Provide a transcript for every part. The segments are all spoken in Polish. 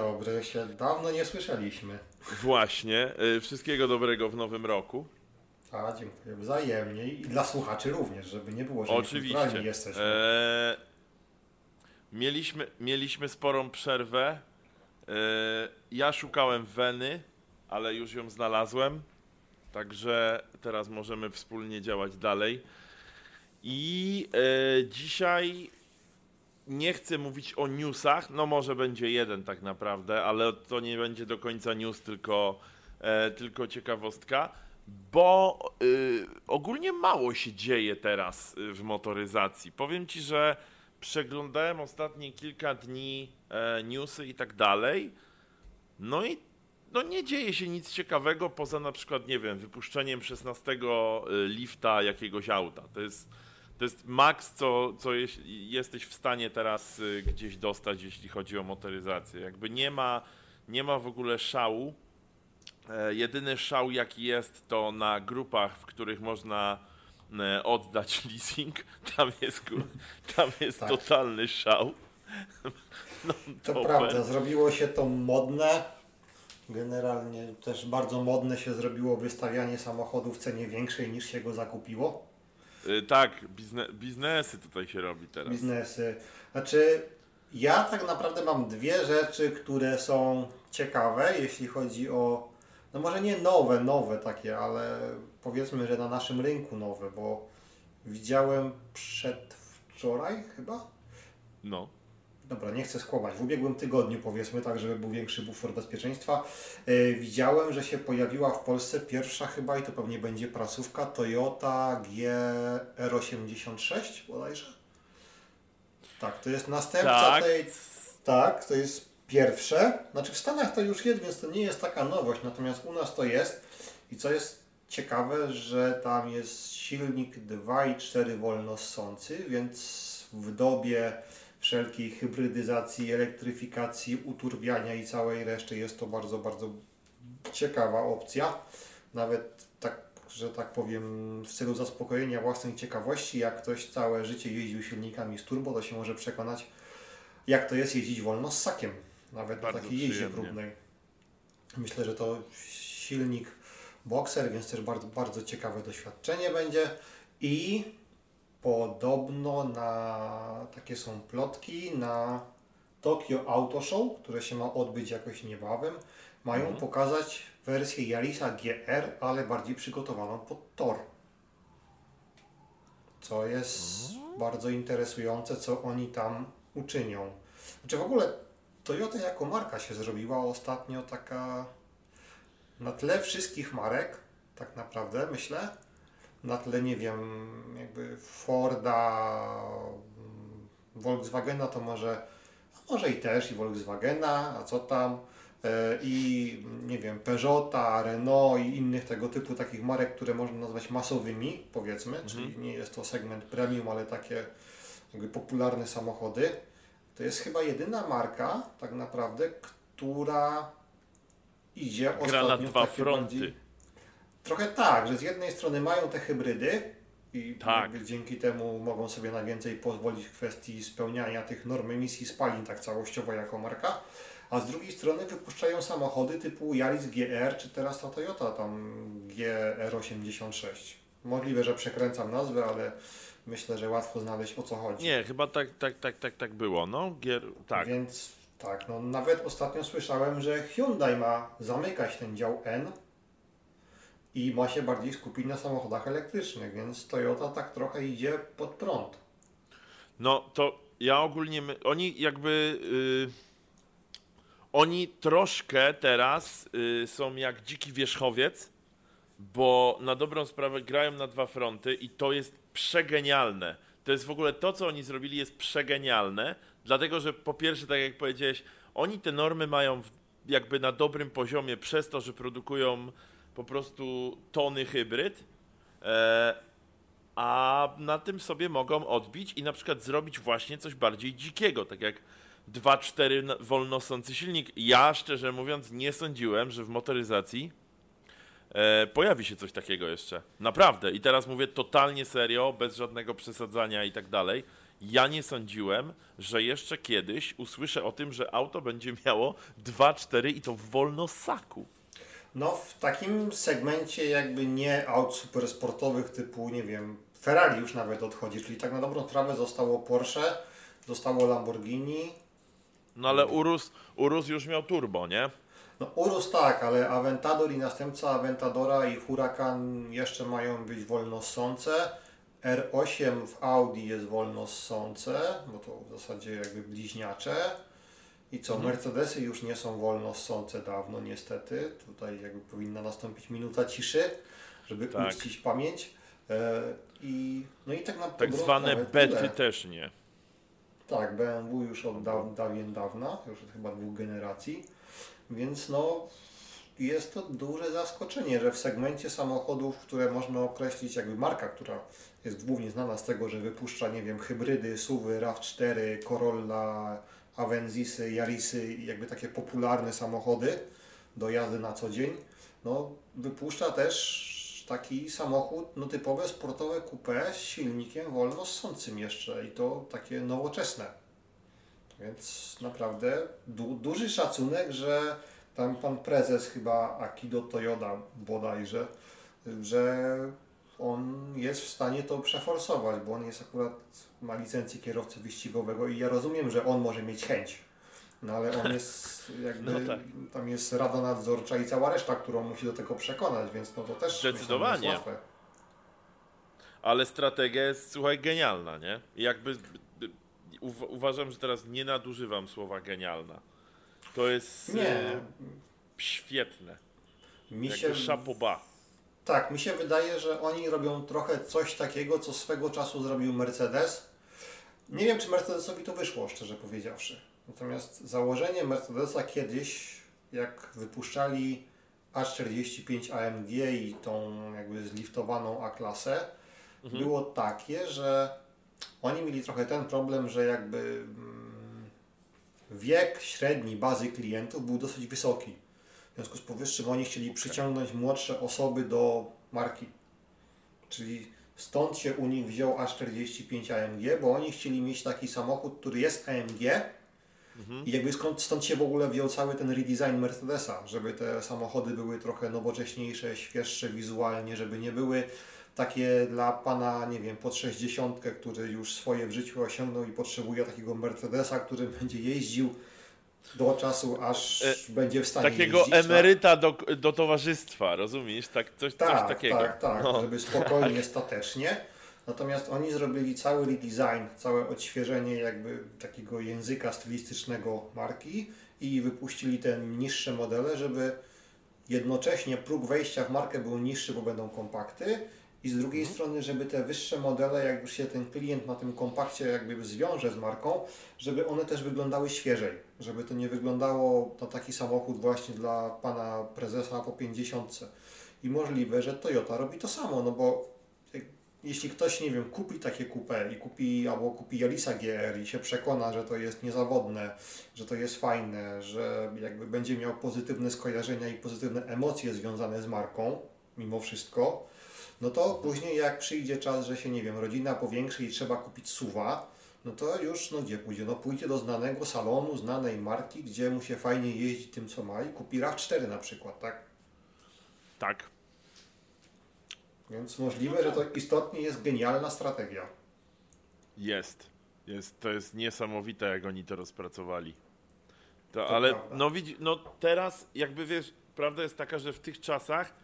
Dobry, się dawno nie słyszeliśmy. Właśnie. y, Wszystkiego dobrego w nowym roku. A, dziękuję wzajemnie i dla słuchaczy również, żeby nie było, że Oczywiście. jesteśmy. E, mieliśmy, mieliśmy sporą przerwę. E, ja szukałem Weny, ale już ją znalazłem. Także teraz możemy wspólnie działać dalej. I e, dzisiaj nie chcę mówić o newsach. No może będzie jeden tak naprawdę, ale to nie będzie do końca news, tylko, e, tylko ciekawostka. Bo y, ogólnie mało się dzieje teraz y, w motoryzacji. Powiem ci, że przeglądałem ostatnie kilka dni e, newsy i tak dalej. No i no nie dzieje się nic ciekawego poza na przykład, nie wiem, wypuszczeniem 16 lifta jakiegoś auta. To jest, to jest maks, co, co jesteś w stanie teraz y, gdzieś dostać, jeśli chodzi o motoryzację. Jakby nie ma, nie ma w ogóle szału. E, Jedyny szał, jaki jest, to na grupach, w których można e, oddać leasing. Tam jest, tam jest Tak. totalny szał. No, To prawda, zrobiło się to modne. Generalnie też bardzo modne się zrobiło wystawianie samochodu w cenie większej niż się go zakupiło. Y, Tak, bizne, biznesy tutaj się robi teraz. Biznesy. Znaczy, ja tak naprawdę mam dwie rzeczy, które są ciekawe, jeśli chodzi o. No może nie nowe, nowe takie, ale powiedzmy, że na naszym rynku nowe, bo widziałem przedwczoraj chyba. No. Dobra, nie chcę skłamać. W ubiegłym tygodniu, powiedzmy tak, żeby był większy bufor bezpieczeństwa, e, widziałem, że się pojawiła w Polsce pierwsza chyba, i to pewnie będzie prasówka, Toyota GR86 bodajże. Tak, to jest następca Tak. tej... Tak, to jest pierwsze. Znaczy w Stanach to już jest, więc to nie jest taka nowość, natomiast u nas to jest. I co jest ciekawe, że tam jest silnik 2,4 wolno ssący, więc w dobie wszelkiej hybrydyzacji, elektryfikacji, uturbiania i całej reszty jest to bardzo, bardzo ciekawa opcja. Nawet tak, że tak powiem, w celu zaspokojenia własnej ciekawości, jak ktoś całe życie jeździł silnikami z turbo, to się może przekonać, jak to jest jeździć wolno z sakiem. Nawet Bardzo na takiej jeździe przyjemnie. próbnej. Myślę, że to silnik Boxer, więc też bardzo, bardzo ciekawe doświadczenie będzie. I podobno na, takie są plotki, na Tokyo Auto Show, które się ma odbyć jakoś niebawem, mają Mhm. pokazać wersję Yarisa GR, ale bardziej przygotowaną pod tor. Co jest bardzo interesujące, co oni tam uczynią. Znaczy w ogóle Toyota jako marka się zrobiła ostatnio taka na tle wszystkich marek, tak naprawdę myślę, na tle, nie wiem, jakby Forda, mm, Volkswagena to może, może i też i Volkswagena, a co tam, e, i nie wiem, Peugeota, Renault i innych tego typu takich marek, które można nazwać masowymi, powiedzmy, czyli nie jest to segment premium, ale takie jakby popularne samochody. To jest chyba jedyna marka, tak naprawdę, która idzie Gra na ostatnio dwa fronty. bardziej- Trochę tak, że z jednej strony mają te hybrydy i Tak. dzięki temu mogą sobie na więcej pozwolić w kwestii spełniania tych norm emisji spalin tak całościowo jako marka, a z drugiej strony wypuszczają samochody typu Yaris GR czy teraz ta Toyota tam GR86. Możliwe, że przekręcam nazwę, ale myślę, że łatwo znaleźć o co chodzi. Nie, chyba tak, tak, tak, tak, tak było, no. Gier, tak. Więc tak, no nawet ostatnio słyszałem, że Hyundai ma zamykać ten dział N i ma się bardziej skupić na samochodach elektrycznych, więc Toyota tak trochę idzie pod prąd. No to ja ogólnie, my, oni jakby, y, oni troszkę teraz y, są jak dziki wierzchowiec, bo na dobrą sprawę grają na dwa fronty i to jest przegenialne. To jest w ogóle to, co oni zrobili, jest przegenialne, dlatego że po pierwsze, tak jak powiedziałeś, oni te normy mają jakby na dobrym poziomie przez to, że produkują po prostu tony hybryd. E, a na tym sobie mogą odbić i na przykład zrobić właśnie coś bardziej dzikiego, tak jak 2.4 na- wolnosący silnik. Ja szczerze mówiąc nie sądziłem, że w motoryzacji e, pojawi się coś takiego jeszcze. Naprawdę. I teraz mówię totalnie serio, bez żadnego przesadzania i tak dalej. Ja nie sądziłem, że jeszcze kiedyś usłyszę o tym, że auto będzie miało 2.4 i to wolno saku. No w takim segmencie jakby nie aut supersportowych typu, nie wiem, Ferrari już nawet odchodzi, czyli tak na dobrą trawę zostało Porsche, zostało Lamborghini. No ale Urus, Urus już miał turbo, nie? No Urus tak, ale Aventador i następca Aventadora i Huracan jeszcze mają być wolnossące. R8 w Audi jest wolnossące, bo to w zasadzie jakby bliźniacze. I co, Mhm. Mercedesy już nie są wolnossące dawno niestety. Tutaj jakby powinna nastąpić minuta ciszy, żeby Tak. uczcić pamięć. E, I, no i tak na Tak zwane bety tyle. też nie. Tak, BMW już od daw, dawien dawna, już od chyba dwóch generacji, więc no jest to duże zaskoczenie, że w segmencie samochodów, które można określić jakby marka, która jest głównie znana z tego, że wypuszcza, nie wiem, hybrydy, SUVy, RAV4, Corolla, Avenzisy, Yarisy, jakby takie popularne samochody do jazdy na co dzień, no wypuszcza też taki samochód, no typowe sportowe coupé z silnikiem wolno ssącym jeszcze i to takie nowoczesne. Więc naprawdę du duży szacunek, że tam pan prezes chyba Akido Toyoda bodajże, że on jest w stanie to przeforsować, bo on jest akurat, ma licencję kierowcy wyścigowego i ja rozumiem, że on może mieć chęć. No ale on jest jakby, No tak. tam jest rada nadzorcza i cała reszta, którą musi do tego przekonać, więc no to też myślę, Zdecydowanie. nie jest łatwe. Ale strategia jest, słuchaj, genialna, nie? Jakby uw- uważam, że teraz nie nadużywam słowa genialna. To jest Nie, e, świetne. mi Jakby się, bas. Tak, mi się wydaje, że oni robią trochę coś takiego, co swego czasu zrobił Mercedes. Nie wiem, czy Mercedesowi to wyszło, szczerze powiedziawszy. Natomiast założenie Mercedesa kiedyś, jak wypuszczali A45 AMG i tą jakby zliftowaną A-klasę, Mhm. było takie, że oni mieli trochę ten problem, że jakby mm, wiek średni bazy klientów był dosyć wysoki. W związku z powyższym oni chcieli przyciągnąć młodsze osoby do marki. Czyli stąd się u nich wziął A45 AMG, bo oni chcieli mieć taki samochód, który jest AMG i jakby skąd, stąd się w ogóle wziął cały ten redesign Mercedesa, żeby te samochody były trochę nowocześniejsze, świeższe wizualnie, żeby nie były takie dla pana, nie wiem, pod 60, który już swoje w życiu osiągnął i potrzebuje takiego Mercedesa, który będzie jeździł do czasu, aż E, będzie w stanie Takiego jeździć. tak? emeryta do, do towarzystwa, rozumiesz? Tak, coś, coś Tak, takiego. tak, tak, No. żeby spokojnie, statecznie. Natomiast oni zrobili cały redesign, całe odświeżenie jakby takiego języka stylistycznego marki i wypuścili te niższe modele, żeby jednocześnie próg wejścia w markę był niższy, bo będą kompakty i z drugiej strony, żeby te wyższe modele, jak już się ten klient na tym kompakcie jakby zwiąże z marką, żeby one też wyglądały świeżej, żeby to nie wyglądało na taki samochód właśnie dla pana prezesa po 50. I możliwe, że Toyota robi to samo, no bo jeśli ktoś, nie wiem, kupi takie coupé i kupi, albo kupi Yarisa GR i się przekona, że to jest niezawodne, że to jest fajne, że jakby będzie miał pozytywne skojarzenia i pozytywne emocje związane z marką, mimo wszystko, no to później jak przyjdzie czas, że się, nie wiem, rodzina powiększy i trzeba kupić suwa, no to już, no gdzie pójdzie? No pójdzie do znanego salonu, znanej marki, gdzie mu się fajnie jeździ tym, co ma i kupi RAV4 na przykład, tak? Tak. Więc możliwe, że to istotnie jest genialna strategia. Jest. jest. To jest niesamowite, jak oni to rozpracowali. To, To ale prawda. no widzi, no teraz jakby wiesz, prawda jest taka, że w tych czasach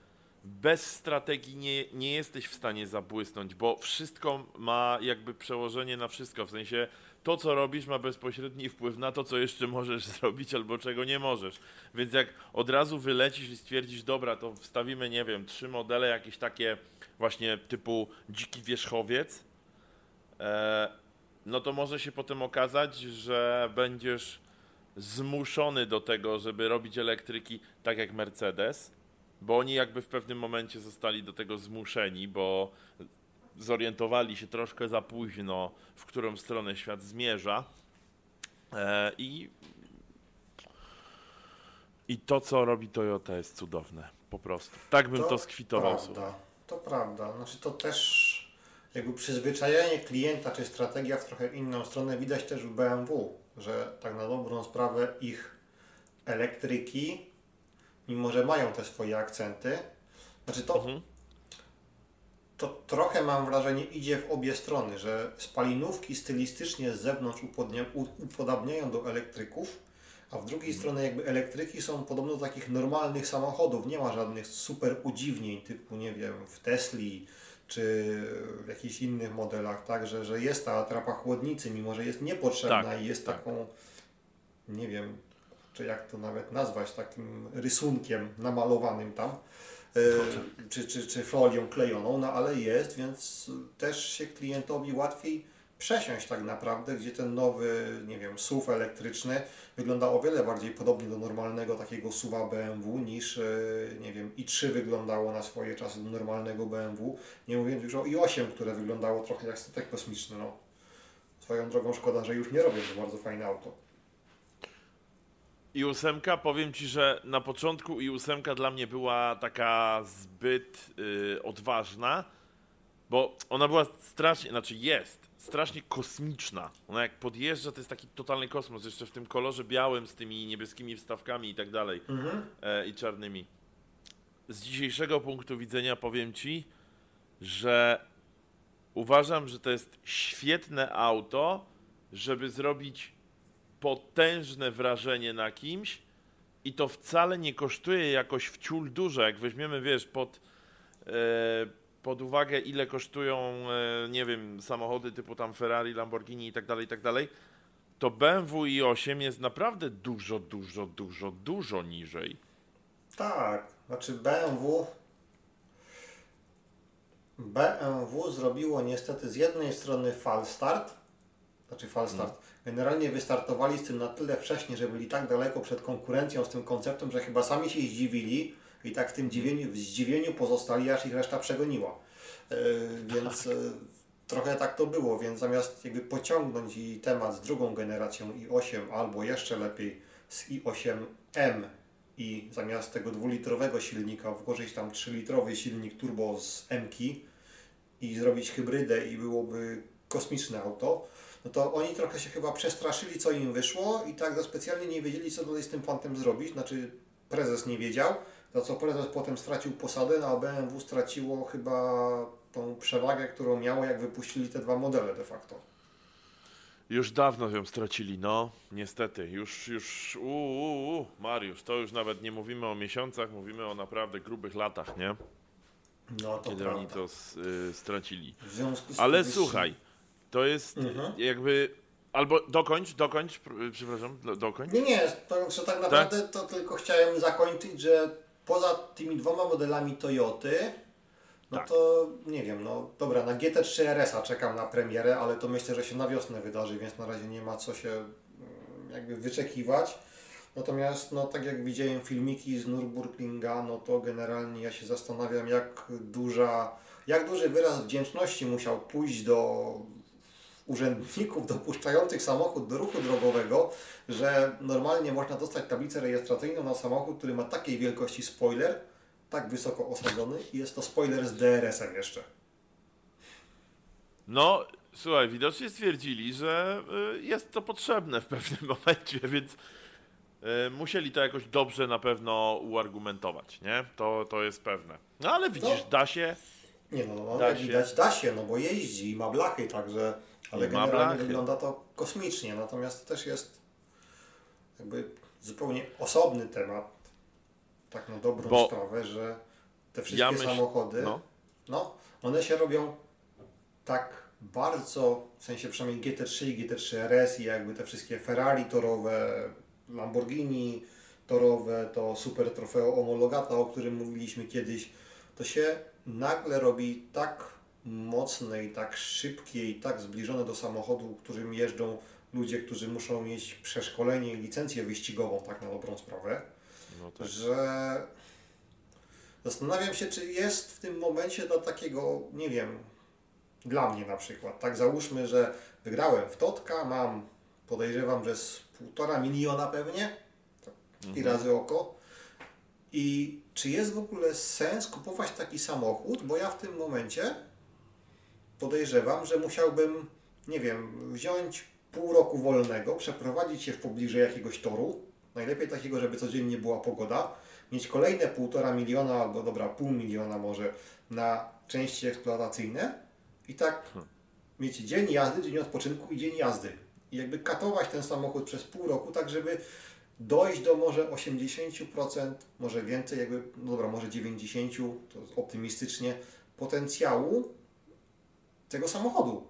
bez strategii nie, nie jesteś w stanie zabłysnąć, bo wszystko ma jakby przełożenie na wszystko. W sensie to, co robisz, ma bezpośredni wpływ na to, co jeszcze możesz zrobić albo czego nie możesz. Więc jak od razu wylecisz i stwierdzisz, dobra, to wstawimy, nie wiem, trzy modele jakieś takie właśnie typu dziki wierzchowiec, e, no to może się potem okazać, że będziesz zmuszony do tego, żeby robić elektryki tak jak Mercedes, bo oni jakby w pewnym momencie zostali do tego zmuszeni, bo zorientowali się troszkę za późno, w którą stronę świat zmierza. E, I i to, co robi Toyota, jest cudowne. Po prostu. Tak bym to, skwitował. słuchaj. Prawda, to prawda. Znaczy to też jakby przyzwyczajenie klienta, czy strategia w trochę inną stronę widać też w BMW, że tak na dobrą sprawę ich elektryki, mimo że mają te swoje akcenty, znaczy to, mhm. to trochę mam wrażenie idzie w obie strony, że spalinówki stylistycznie z zewnątrz upodabniają do elektryków, a w drugiej mhm. strony jakby elektryki są podobno do takich normalnych samochodów, nie ma żadnych super udziwnień typu, nie wiem, w Tesli, czy w jakichś innych modelach, tak, że, że jest ta atrapa chłodnicy, mimo że jest niepotrzebna tak, i jest tak. taką, nie wiem, czy jak to nawet nazwać, takim rysunkiem namalowanym tam, e, czy, czy, czy folią klejoną, no ale jest, więc też się klientowi łatwiej przesiąść tak naprawdę, gdzie ten nowy, nie wiem, SUV elektryczny wygląda o wiele bardziej podobnie do normalnego takiego SUVa BMW niż, e, nie wiem, i3 wyglądało na swoje czasy do normalnego BMW, nie mówiąc już o i8, które wyglądało trochę jak statek kosmiczny, no. Swoją drogą szkoda, że już nie robię, to bardzo fajne auto. I ósemka, powiem Ci, że na początku i ósemka dla mnie była taka zbyt yy, odważna, bo ona była strasznie, znaczy jest, strasznie kosmiczna. Ona jak podjeżdża, to jest taki totalny kosmos, jeszcze w tym kolorze białym z tymi niebieskimi wstawkami i tak dalej mhm. e, i czarnymi. Z dzisiejszego punktu widzenia powiem Ci, że uważam, że to jest świetne auto, żeby zrobić potężne wrażenie na kimś i to wcale nie kosztuje jakoś wciul dużo. Jak weźmiemy, wiesz, pod... E, pod uwagę, ile kosztują, e, nie wiem, samochody typu tam Ferrari, Lamborghini i tak dalej, i tak dalej, to BMW i8 jest naprawdę dużo, dużo, dużo, dużo niżej. Tak, znaczy BMW BMW zrobiło niestety z jednej strony falstart, znaczy falstart. Hmm. Generalnie wystartowali z tym na tyle wcześnie, że byli tak daleko przed konkurencją z tym konceptem, że chyba sami się zdziwili, i tak w tym zdziwieniu, w zdziwieniu pozostali, aż ich reszta przegoniła. E, więc. E, trochę tak to było, więc zamiast jakby pociągnąć i temat z drugą generacją i8 albo jeszcze lepiej z i8M i zamiast tego dwulitrowego silnika włożyć tam 3-litrowy silnik turbo z m i zrobić hybrydę i byłoby kosmiczne auto, no to oni trochę się chyba przestraszyli, co im wyszło i tak za specjalnie nie wiedzieli, co tutaj z tym fantem zrobić. Znaczy, prezes nie wiedział, za co prezes potem stracił posadę, no a BMW straciło chyba tą przewagę, którą miało, jak wypuścili te dwa modele de facto. Już dawno ją stracili, no, niestety. Już, już, uuu, Mariusz, to już nawet nie mówimy o miesiącach, mówimy o naprawdę grubych latach, nie? No, to Kiedy prawda. oni to y, stracili. Ale słuchaj, to jest mhm. jakby Albo dokończ, dokończ, przepraszam, dokończ. Nie, nie, to, że tak naprawdę tak? to tylko chciałem zakończyć, że poza tymi dwoma modelami Toyoty, no tak. to nie wiem, no dobra, na GT3 RS-a czekam na premierę, ale to myślę, że się na wiosnę wydarzy, więc na razie nie ma co się mm, jakby wyczekiwać. Natomiast, no tak jak widziałem filmiki z Nürburgringa, no to generalnie ja się zastanawiam, jak duża, jak duży wyraz wdzięczności musiał pójść do urzędników dopuszczających samochód do ruchu drogowego, że normalnie można dostać tablicę rejestracyjną na samochód, który ma takiej wielkości spoiler, tak wysoko osadzony i jest to spoiler z DRS-em jeszcze. No, słuchaj, widocznie stwierdzili, że y, jest to potrzebne w pewnym momencie, więc y, musieli to jakoś dobrze na pewno uargumentować, nie? To, to jest pewne. No ale widzisz, no. da się. Nie no, no da się. widać da się, no bo jeździ i ma blachy, także ale generalnie wygląda to kosmicznie, natomiast to też jest jakby zupełnie osobny temat, tak na dobrą Bo sprawę, że te wszystkie ja myśl... samochody, no. no, one się robią tak bardzo, w sensie przynajmniej GT3 i GT3 RS i jakby te wszystkie Ferrari torowe, Lamborghini torowe, to super trofeo homologata, o którym mówiliśmy kiedyś, to się nagle robi tak mocne i tak szybkie i tak zbliżone do samochodu, którym jeżdżą ludzie, którzy muszą mieć przeszkolenie i licencję wyścigową, tak na dobrą sprawę, no tak. że zastanawiam się, czy jest w tym momencie do takiego, nie wiem, dla mnie na przykład, tak załóżmy, że wygrałem w Totka, mam, podejrzewam, że z półtora miliona pewnie, i mhm. razy oko, i czy jest w ogóle sens kupować taki samochód, bo ja w tym momencie podejrzewam, że musiałbym, nie wiem, wziąć pół roku wolnego, przeprowadzić się w pobliżu jakiegoś toru, najlepiej takiego, żeby codziennie była pogoda, mieć kolejne półtora miliona albo dobra, pół miliona może na części eksploatacyjne. I tak mieć dzień jazdy, dzień odpoczynku i dzień jazdy. I jakby katować ten samochód przez pół roku, tak żeby dojść do może 80%, może więcej, jakby, no dobra, może 90%, to optymistycznie, potencjału tego samochodu.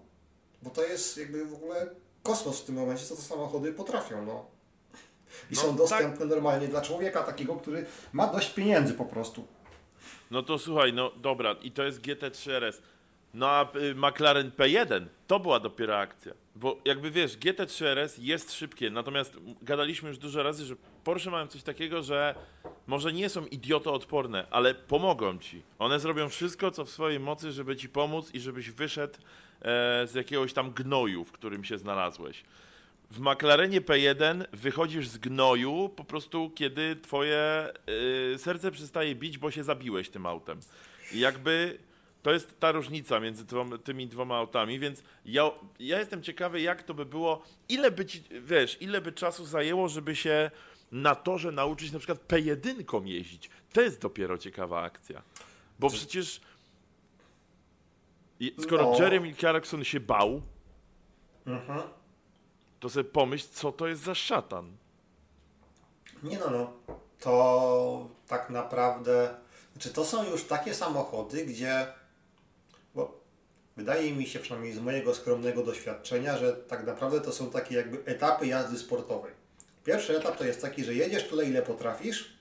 Bo to jest jakby w ogóle kosmos w tym momencie, co te samochody potrafią. No. I No, są tak. dostępne normalnie dla człowieka takiego, który ma dość pieniędzy po prostu. No to słuchaj, no dobra, i to jest GT3 RS. No a y, McLaren P1 to była dopiero akcja. Bo jakby wiesz, GT3 RS jest szybkie, natomiast gadaliśmy już dużo razy, że Porsche mają coś takiego, że może nie są idiotoodporne, ale pomogą ci. One zrobią wszystko, co w swojej mocy, żeby ci pomóc i żebyś wyszedł e, z jakiegoś tam gnoju, w którym się znalazłeś. W McLarenie P1 wychodzisz z gnoju po prostu, kiedy twoje y, serce przestaje bić, bo się zabiłeś tym autem. I jakby to jest ta różnica między tymi dwoma autami, więc ja, ja jestem ciekawy, jak to by było, ile by ci, wiesz, ile by czasu zajęło, żeby się na torze nauczyć na przykład P1 jeździć. To jest dopiero ciekawa akcja. Bo przecież skoro No. Jeremy Clarkson się bał, Mhm. to sobie pomyśl, co to jest za szatan. Nie no, no. To tak naprawdę. Znaczy, to są już takie samochody, gdzie. Bo wydaje mi się, przynajmniej z mojego skromnego doświadczenia, że tak naprawdę to są takie jakby etapy jazdy sportowej. Pierwszy etap to jest taki, że jedziesz tyle, ile potrafisz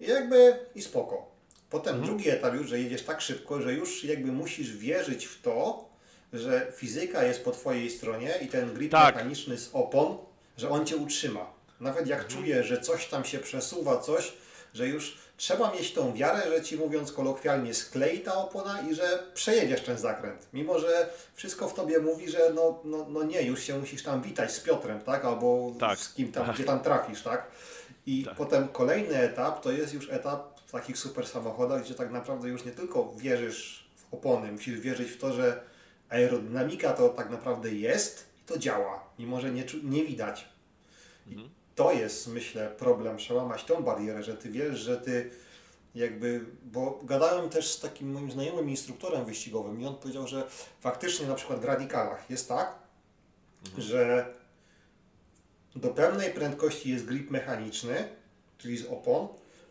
i jakby i spoko. Potem drugi etap już, że jedziesz tak szybko, że już jakby musisz wierzyć w to, że fizyka jest po twojej stronie i ten grip Tak. mechaniczny z opon, że on cię utrzyma. Nawet jak czujesz, że coś tam się przesuwa, coś, że już trzeba mieć tą wiarę, że ci mówiąc kolokwialnie sklei ta opona i że przejedziesz ten zakręt. Mimo, że wszystko w tobie mówi, że no, no, no nie, już się musisz tam witać z Piotrem, tak? Albo Tak. z kim tam, Tak. gdzie tam trafisz, tak? I Tak. potem kolejny etap to jest już etap w takich super samochodach, gdzie tak naprawdę już nie tylko wierzysz w opony, musisz wierzyć w to, że aerodynamika to tak naprawdę jest i to działa, mimo że nie, nie widać. I to jest, myślę, problem, przełamać tą barierę, że ty wiesz, że ty jakby, bo gadałem też z takim moim znajomym instruktorem wyścigowym i on powiedział, że faktycznie na przykład w radikalach jest tak, że do pewnej prędkości jest grip mechaniczny, czyli z opon.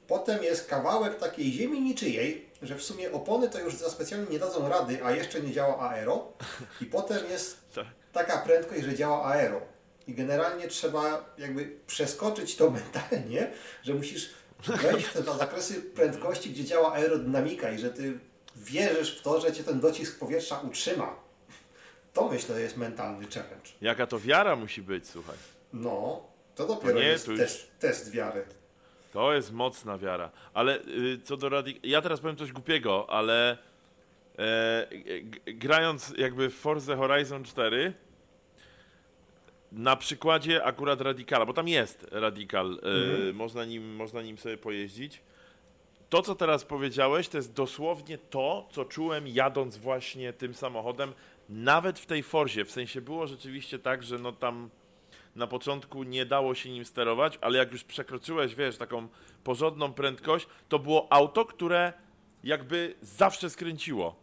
Potem jest kawałek takiej ziemi niczyjej, że w sumie opony to już za specjalnie nie dadzą rady, a jeszcze nie działa aero. I potem jest Tak. taka prędkość, że działa aero. I generalnie trzeba jakby przeskoczyć to mentalnie, że musisz wejść w te zakresy prędkości, gdzie działa aerodynamika i że ty wierzysz w to, że cię ten docisk powietrza utrzyma. To myślę jest mentalny challenge. Jaka to wiara musi być, słuchaj. No, to dopiero nie, jest to już- test, test wiary. To jest mocna wiara. Ale y, co do radik... Ja teraz powiem coś głupiego, ale e, grając jakby w Forza Horizon 4 na przykładzie akurat Radikala, bo tam jest Radikal, y, można, nim, można nim sobie pojeździć. To, co teraz powiedziałeś, to jest dosłownie to, co czułem jadąc właśnie tym samochodem, nawet w tej Forzie. W sensie było rzeczywiście tak, że no tam na początku nie dało się nim sterować, ale jak już przekroczyłeś, wiesz, taką porządną prędkość, to było auto, które jakby zawsze skręciło.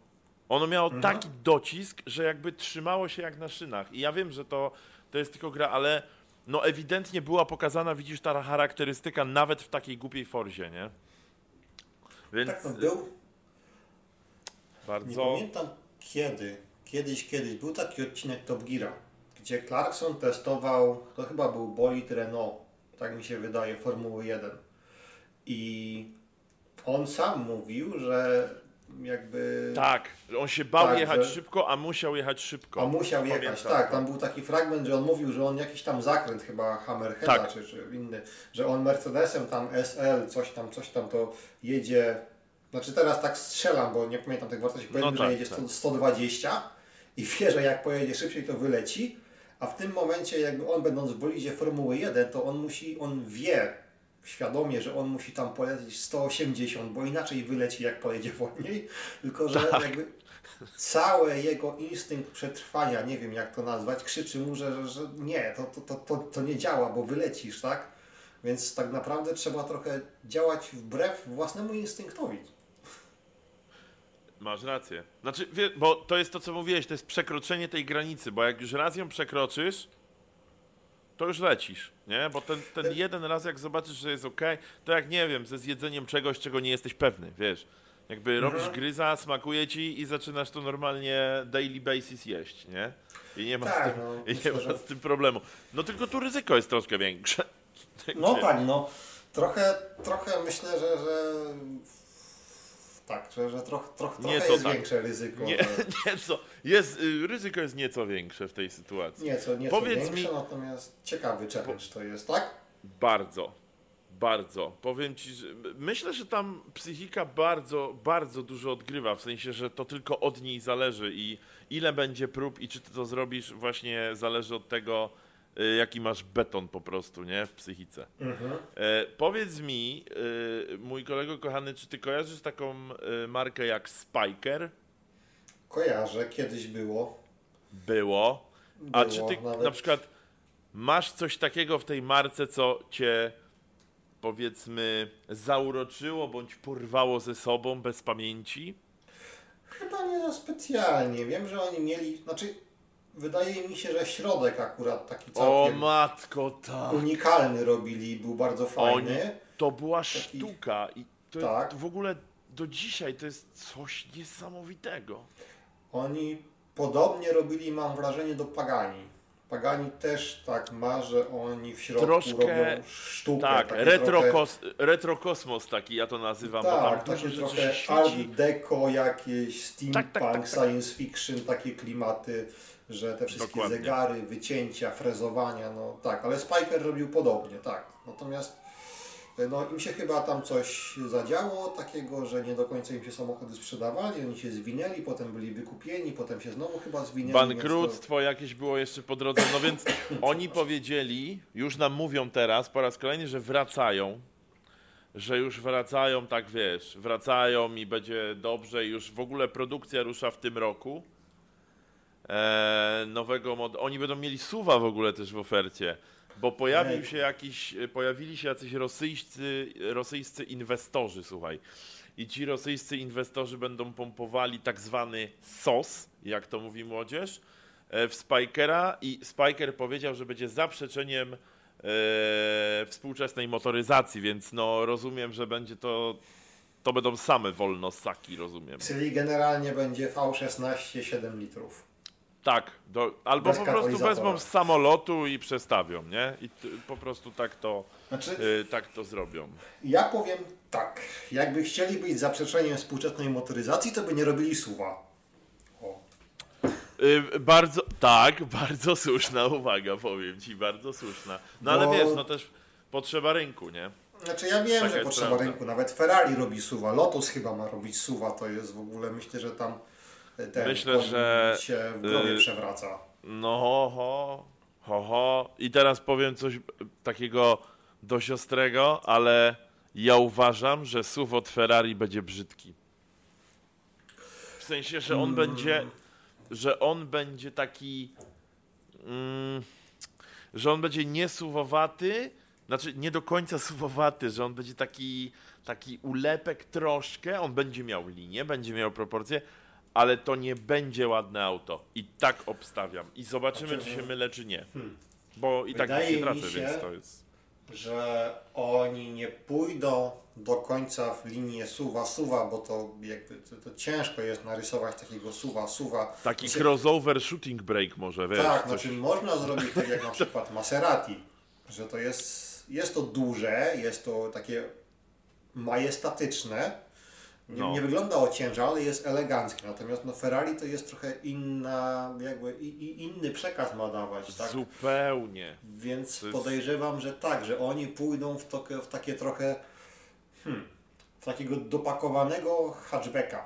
Ono miało taki docisk, że jakby trzymało się jak na szynach. I ja wiem, że to, to jest tylko gra, ale no ewidentnie była pokazana, widzisz, ta charakterystyka nawet w takiej głupiej Forzie, nie? Więc Tak, no był. Nie bardzo... pamiętam kiedy. Kiedyś, kiedyś był taki odcinek Top Geara, gdzie Clarkson testował, to chyba był bolid Renault, tak mi się wydaje, Formuły 1. I on sam mówił, że jakby. Tak, on się bał Tak, jechać że- szybko, a musiał jechać szybko. A musiał jechać, Pamiętam tak. Tam był taki fragment, że on mówił, że on jakiś tam zakręt, chyba Hammerheada Tak. czy, czy inny, że on Mercedesem tam SL, coś tam, coś tam to jedzie. Znaczy teraz tak strzelam, bo nie pamiętam tych wartości, powiedzmy, No że tak, jedzie tak. 100, 120 i wie, że jak pojedzie szybciej, to wyleci. A w tym momencie, jakby on będąc w bolidzie Formuły 1, to on musi, on wie świadomie, że on musi tam polecieć 180, bo inaczej wyleci jak pojedzie wolniej. Tylko, że Tak. jakby cały jego instynkt przetrwania, nie wiem jak to nazwać, krzyczy mu, że, że, nie, to, to, to, to, to nie działa, bo wylecisz, tak? Więc tak naprawdę trzeba trochę działać wbrew własnemu instynktowi. Masz rację. Znaczy, bo to jest to, co mówiłeś, to jest przekroczenie tej granicy, bo jak już raz ją przekroczysz, to już lecisz, nie? Bo ten, ten jeden raz, jak zobaczysz, że jest ok, to jak nie wiem, ze zjedzeniem czegoś, czego nie jesteś pewny, wiesz. Jakby Mhm. robisz gryza, smakuje ci i zaczynasz to normalnie daily basis jeść, nie? I nie ma, Tak, z, tym, no, i nie ma z tym problemu. No tylko tu ryzyko jest troszkę większe. No tak, no. Trochę, trochę myślę, że, że tak, że, że troch, troch, trochę Nieco jest tak. większe ryzyko. Nie, że- nieco. Jest, y, ryzyko jest nieco większe w tej sytuacji. Nieco, nieco Powiedz większe, mi- natomiast ciekawy challenge to jest, tak? Bardzo, bardzo. Powiem ci, że myślę, że tam psychika bardzo, bardzo dużo odgrywa, w sensie, że to tylko od niej zależy i ile będzie prób i czy ty to zrobisz, właśnie zależy od tego, jaki masz beton po prostu, nie, w psychice. Mhm. E, powiedz mi, y, mój kolego kochany, czy ty kojarzysz taką markę jak Spiker? Kojarzę, kiedyś było. Było. A czy ty nawet- na przykład masz coś takiego w tej marce, co cię powiedzmy zauroczyło bądź porwało ze sobą bez pamięci? Chyba nie za specjalnie. Wiem, że oni mieli, znaczy wydaje mi się, że środek akurat taki O całkiem matko, tak. unikalny robili, był bardzo fajny. To była sztuka i to Tak. w ogóle do dzisiaj to jest coś niesamowitego. Oni podobnie robili, mam wrażenie, do Pagani. Pagani też tak ma, że oni w środku Troszkę- robią sztukę. Tak, takie retro, trochę- kos, retro kosmos taki ja to nazywam, bo tam Tak, dużo takie rzeczy trochę art deco, jakieś steampunk, Tak, tak, tak, tak. science fiction, takie klimaty, że te wszystkie Dokładnie. zegary, wycięcia, frezowania, no tak, ale Spiker robił podobnie, tak. Natomiast no, im się chyba tam coś zadziało takiego, że nie do końca im się samochody sprzedawali, oni się zwinęli, potem byli wykupieni, potem się znowu chyba zwinęli. Bankructwo jakieś było jeszcze po drodze. No więc oni powiedzieli, już nam mówią teraz po raz kolejny, że wracają. Że już wracają, tak wiesz, wracają i będzie dobrze. i Już w ogóle produkcja rusza w tym roku. Eee, nowego mod. Oni będą mieli suwa w ogóle też w ofercie. Bo pojawił się jakiś, pojawili się jacyś rosyjscy, rosyjscy inwestorzy, słuchaj. I ci rosyjscy inwestorzy będą pompowali tak zwany SOS, jak to mówi młodzież, e, w Spikera i Spiker powiedział, że będzie zaprzeczeniem e, współczesnej motoryzacji, więc no rozumiem, że będzie to, to będą same wolnosaki, rozumiem. Czyli generalnie będzie V16 7 litrów. Tak, do, albo po prostu wezmą z samolotu i przestawią, nie? I t, po prostu tak to, Znaczy, y, tak to zrobią. Ja powiem tak, jakby chcieli być zaprzeczeniem współczesnej motoryzacji, to by nie robili suwa. Y, bardzo, tak, bardzo słuszna uwaga, powiem ci, bardzo słuszna. No ale Bo- wiesz, no też potrzeba rynku, nie? Znaczy ja wiem, Taka że potrzeba prawda. rynku, nawet Ferrari robi suwa, Lotus chyba ma robić suwa, to jest w ogóle, myślę, że tam ten Myślę, że, się w głowie y, przewraca. No ho, ho, ho, ho. I teraz powiem coś y, takiego dość ostrego, ale ja uważam, że SUV od Ferrari będzie brzydki. W sensie, że on będzie, że on będzie taki, mm, że on będzie niesuwowaty, znaczy nie do końca suwowaty, że on będzie taki, taki ulepek troszkę, on będzie miał linię, będzie miał proporcje, ale to nie będzie ładne auto. I tak obstawiam. I zobaczymy, Znaczy, czy się no, mylę, czy nie. Bo i tak Wydaje się mi tracę, się- więc to jest... Że oni nie pójdą do końca w linię suwa, suwa, bo to jakby to, to ciężko jest narysować takiego suwa, suwa. Taki Znaczy- crossover shooting break może, wiesz, Tak, coś... znaczy można zrobić tak jak na przykład Maserati, że to jest, jest to duże, jest to takie majestatyczne, nie, No. nie wygląda ociężale, jest eleganckie, natomiast no Ferrari to jest trochę inna, jakby i, i inny przekaz ma dawać, tak? Zupełnie. Więc To jest- podejrzewam, że tak, że oni pójdą w, toke, w takie trochę, hmm, w takiego dopakowanego hatchbacka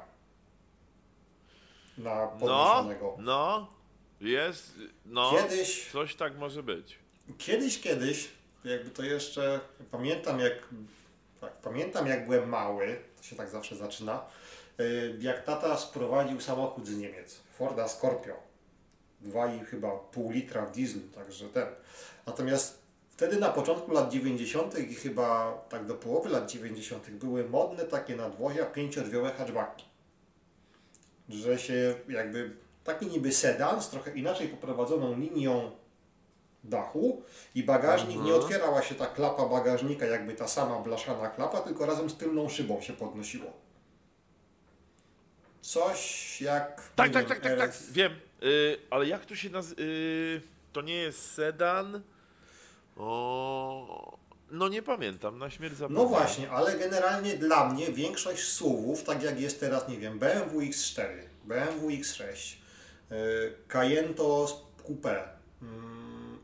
na No, podniesionego. no, jest, no, Kiedyś coś tak może być. Kiedyś, kiedyś, jakby to jeszcze pamiętam jak tak, pamiętam jak byłem mały, to się tak zawsze zaczyna, y, jak tata sprowadził samochód z Niemiec, Forda Scorpio, 2,5 chyba pół litra w dieslu, także ten. Natomiast wtedy na początku lat 90. i chyba tak do połowy lat 90. były modne takie nadwozia pięciodrzwiowe hatchbacki. Że się jakby taki niby sedan z trochę inaczej poprowadzoną linią dachu i bagażnik nie otwierała się ta klapa bagażnika jakby ta sama blaszana klapa, tylko razem z tylną szybą się podnosiło. Coś jak. Tak, tak, wiem, tak, tak, tak, RS wiem. Y, ale jak to się nazywa? Y, to nie jest sedan. O, no nie pamiętam, na śmierć No zapomniałem. właśnie, ale generalnie dla mnie większość SUVów, tak jak jest teraz, nie wiem, BMW X4, BMW X6, yy, Cayenne to Coupe, mm,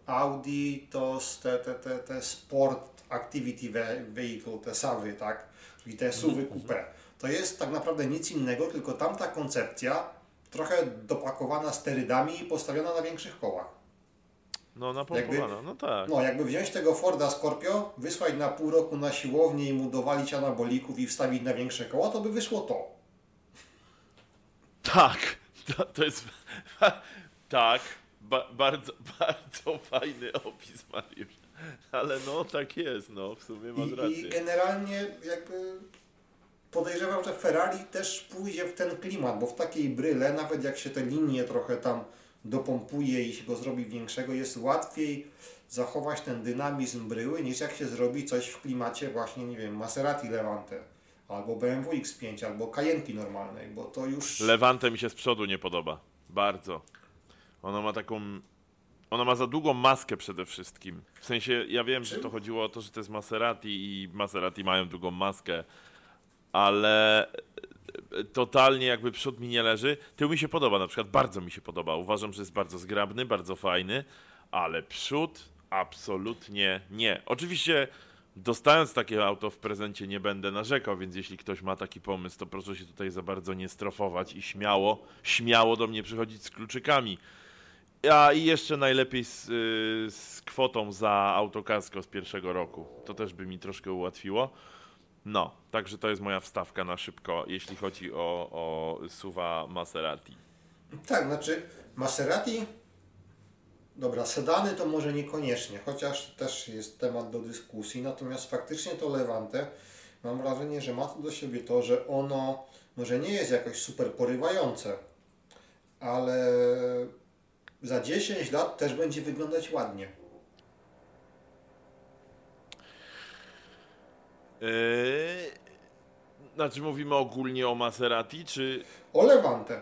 Audi to te, te, te, te Sport Activity Ve- Vehicle, te SAWy, tak? Czyli te SUVy Coupe. To jest tak naprawdę nic innego, tylko tamta koncepcja trochę dopakowana sterydami i postawiona na większych kołach. No napompowana, no tak. No, jakby wziąć tego Forda Scorpio, wysłać na pół roku na siłownię i mu dowalić anabolików i wstawić na większe koła, to by wyszło to. Tak, to, to jest. tak, ba, bardzo, bardzo fajny opis, Mariusz. Ale no, tak jest, no, w sumie masz I, I rację. generalnie jakby podejrzewam, że Ferrari też pójdzie w ten klimat, bo w takiej bryle, nawet jak się te linie trochę tam dopompuje i się go zrobi większego, jest łatwiej zachować ten dynamizm bryły, niż jak się zrobi coś w klimacie właśnie, nie wiem, Maserati Levante, albo BMW X5, albo Cayenne'ki normalnej, bo to już... Levante mi się z przodu nie podoba. Bardzo. Ona ma taką. Ona ma za długą maskę przede wszystkim. W sensie, ja wiem, że to chodziło o to, że to jest Maserati i Maserati mają długą maskę, ale e, totalnie jakby przód mi nie leży. Tył mi się podoba, na przykład bardzo mi się podoba. Uważam, że jest bardzo zgrabny, bardzo fajny, ale przód absolutnie nie. Oczywiście dostając takie auto w prezencie nie będę narzekał, więc jeśli ktoś ma taki pomysł, to proszę się tutaj za bardzo nie strofować i śmiało, śmiało do mnie przychodzić z kluczykami. A i jeszcze najlepiej z, y, z kwotą za autokasko z pierwszego roku. To też by mi troszkę ułatwiło. No, także to jest moja wstawka na szybko, jeśli chodzi o, o suwa Maserati. Tak, znaczy Maserati, dobra, sedany to może niekoniecznie, chociaż też jest temat do dyskusji, natomiast faktycznie to Levante, mam wrażenie, że ma to do siebie to, że ono może nie jest jakoś super porywające, ale za 10 lat też będzie wyglądać ładnie. Yy, znaczy mówimy ogólnie o Maserati, czy O Levante.